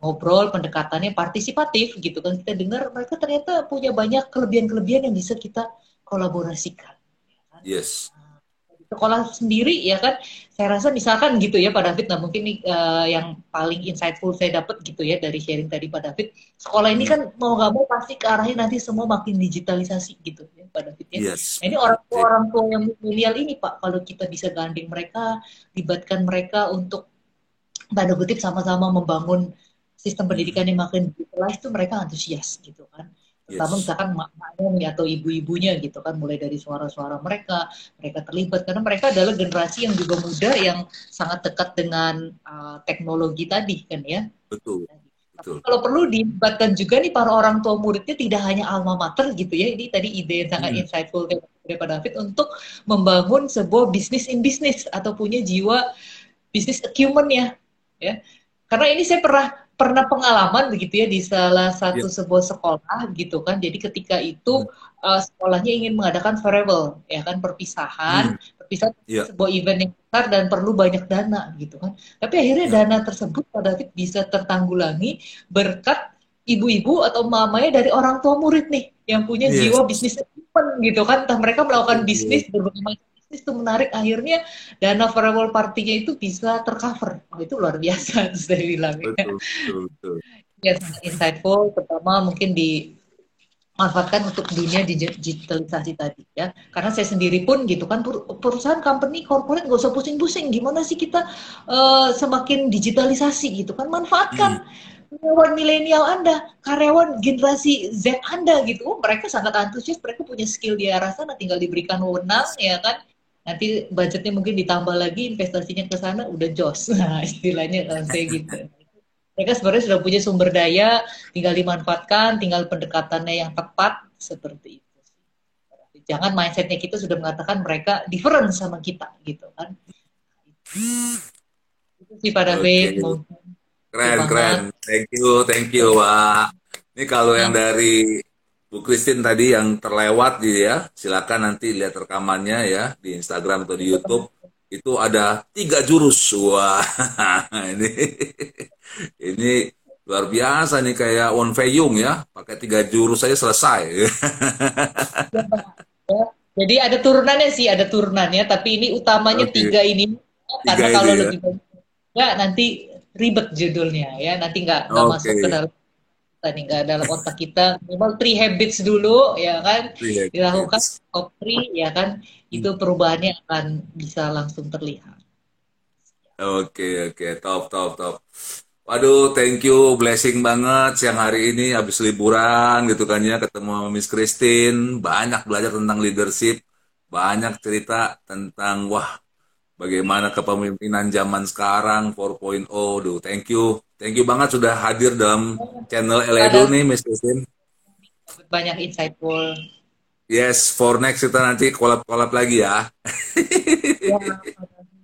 ngobrol pendekatannya partisipatif gitu kan kita dengar mereka ternyata punya banyak kelebihan-kelebihan yang bisa kita kolaborasikan ya kan? yes sekolah sendiri ya kan saya rasa misalkan gitu ya Pak David nah mungkin nih uh, yang paling insightful saya dapat gitu ya dari sharing tadi Pak David sekolah ini kan mau nggak mau pasti ke arahnya nanti semua makin digitalisasi gitu ya Pak David ya yes. nah, ini orang tua orang tua yang milenial ini Pak kalau kita bisa gandeng mereka libatkan mereka untuk tanda kutip sama-sama membangun sistem pendidikan yang makin digitalized itu mereka antusias gitu kan terutama yes. misalkan mak-maknya atau ibu-ibunya gitu kan mulai dari suara-suara mereka mereka terlibat karena mereka adalah generasi yang juga muda yang sangat dekat dengan uh, teknologi tadi kan ya betul Betul. Kalau perlu dilibatkan juga nih para orang tua muridnya tidak hanya alma mater gitu ya. Ini tadi ide yang sangat hmm. insightful dari Pak David untuk membangun sebuah bisnis in bisnis atau punya jiwa bisnis acumen ya. ya. Karena ini saya pernah pernah pengalaman begitu ya di salah satu yeah. sebuah sekolah gitu kan. Jadi ketika itu hmm. uh, sekolahnya ingin mengadakan farewell ya kan perpisahan, hmm. perpisahan yeah. sebuah event yang besar dan perlu banyak dana gitu kan. Tapi akhirnya yeah. dana tersebut pada bisa tertanggulangi berkat ibu-ibu atau mamanya dari orang tua murid nih yang punya yes. jiwa bisnis gitu kan. Entah mereka melakukan bisnis berbagai macam itu menarik. Akhirnya dana farewell partinya itu bisa tercover. Oh, itu luar biasa saya bilang ya. betul, betul, betul. ya insightful pertama mungkin di manfaatkan untuk dunia digitalisasi tadi ya. Karena saya sendiri pun gitu kan perusahaan company corporate nggak usah pusing-pusing. Gimana sih kita uh, semakin digitalisasi gitu kan? Manfaatkan hmm. karyawan milenial Anda, karyawan generasi Z Anda gitu, oh, mereka sangat antusias, mereka punya skill di arah sana, tinggal diberikan wewenang ya kan, nanti budgetnya mungkin ditambah lagi investasinya ke sana udah jos. Nah istilahnya kalau saya gitu. Mereka sebenarnya sudah punya sumber daya tinggal dimanfaatkan tinggal pendekatannya yang tepat seperti itu jangan mindsetnya kita sudah mengatakan mereka different sama kita gitu kan. Itu sih pada okay. keren keren. Thank you thank you pak ini kalau yang nah. dari Bu Christine tadi yang terlewat gitu ya, silakan nanti lihat rekamannya ya di Instagram atau di YouTube. Itu ada tiga jurus. Wah, ini ini luar biasa nih kayak Won Fei Yung ya, pakai tiga jurus saya selesai. Jadi ada turunannya sih, ada turunannya, tapi ini utamanya okay. tiga ini tiga karena kalau ya. lebih banyak ya nanti ribet judulnya ya, nanti nggak okay. masuk ke dalam tadi nggak dalam otak kita. Minimal three habits dulu ya kan? Dilakukan top three ya kan? Itu hmm. perubahannya akan bisa langsung terlihat. Oke okay, oke. Okay. top top top. Waduh, thank you, blessing banget siang hari ini habis liburan gitu kan ya. Ketemu sama Miss Christine, banyak belajar tentang leadership, banyak cerita tentang wah bagaimana kepemimpinan zaman sekarang 4.0. Duh, thank you Thank you banget sudah hadir dalam channel Eledo nih, Miss Christine. Banyak insightful. Yes, for next kita nanti kolab-kolab lagi ya. ya.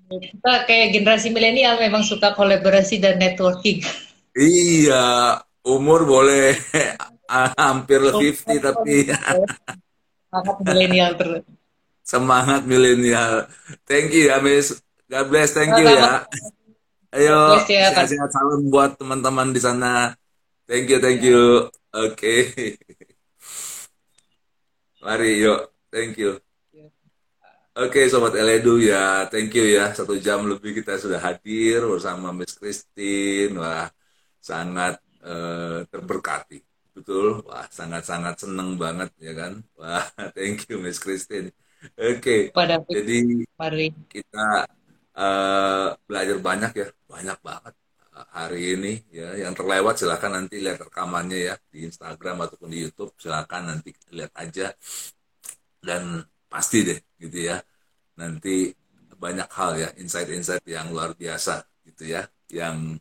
Kita kayak generasi milenial memang suka kolaborasi dan networking. Iya, umur boleh hampir 50 tapi semangat milenial terus. Semangat milenial. Thank you ya, Miss. God bless. Thank you ya. Ayo, ya, sehat-sehat salam buat teman-teman di sana. Thank you, thank you. Oke. Okay. Mari, yuk. Thank you. Oke, okay, Sobat Eledu ya. Thank you ya. Satu jam lebih kita sudah hadir bersama Miss Christine. Wah, sangat uh, terberkati. Betul, wah sangat-sangat seneng banget ya kan. Wah, thank you Miss Christine. Oke, okay. jadi Mari. kita uh, belajar banyak ya, banyak banget hari ini ya yang terlewat silahkan nanti lihat rekamannya ya di Instagram ataupun di YouTube silahkan nanti lihat aja dan pasti deh gitu ya nanti banyak hal ya insight-insight yang luar biasa gitu ya yang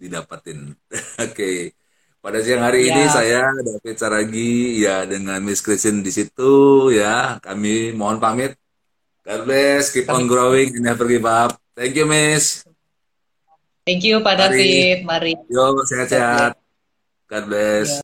didapatin oke okay. Pada siang hari ya. ini saya David Saragi ya dengan Miss Christine di situ ya kami mohon pamit God bless keep on growing and never give up thank you Miss Thank you Pak David. Mari. Yo, sehat-sehat. God bless.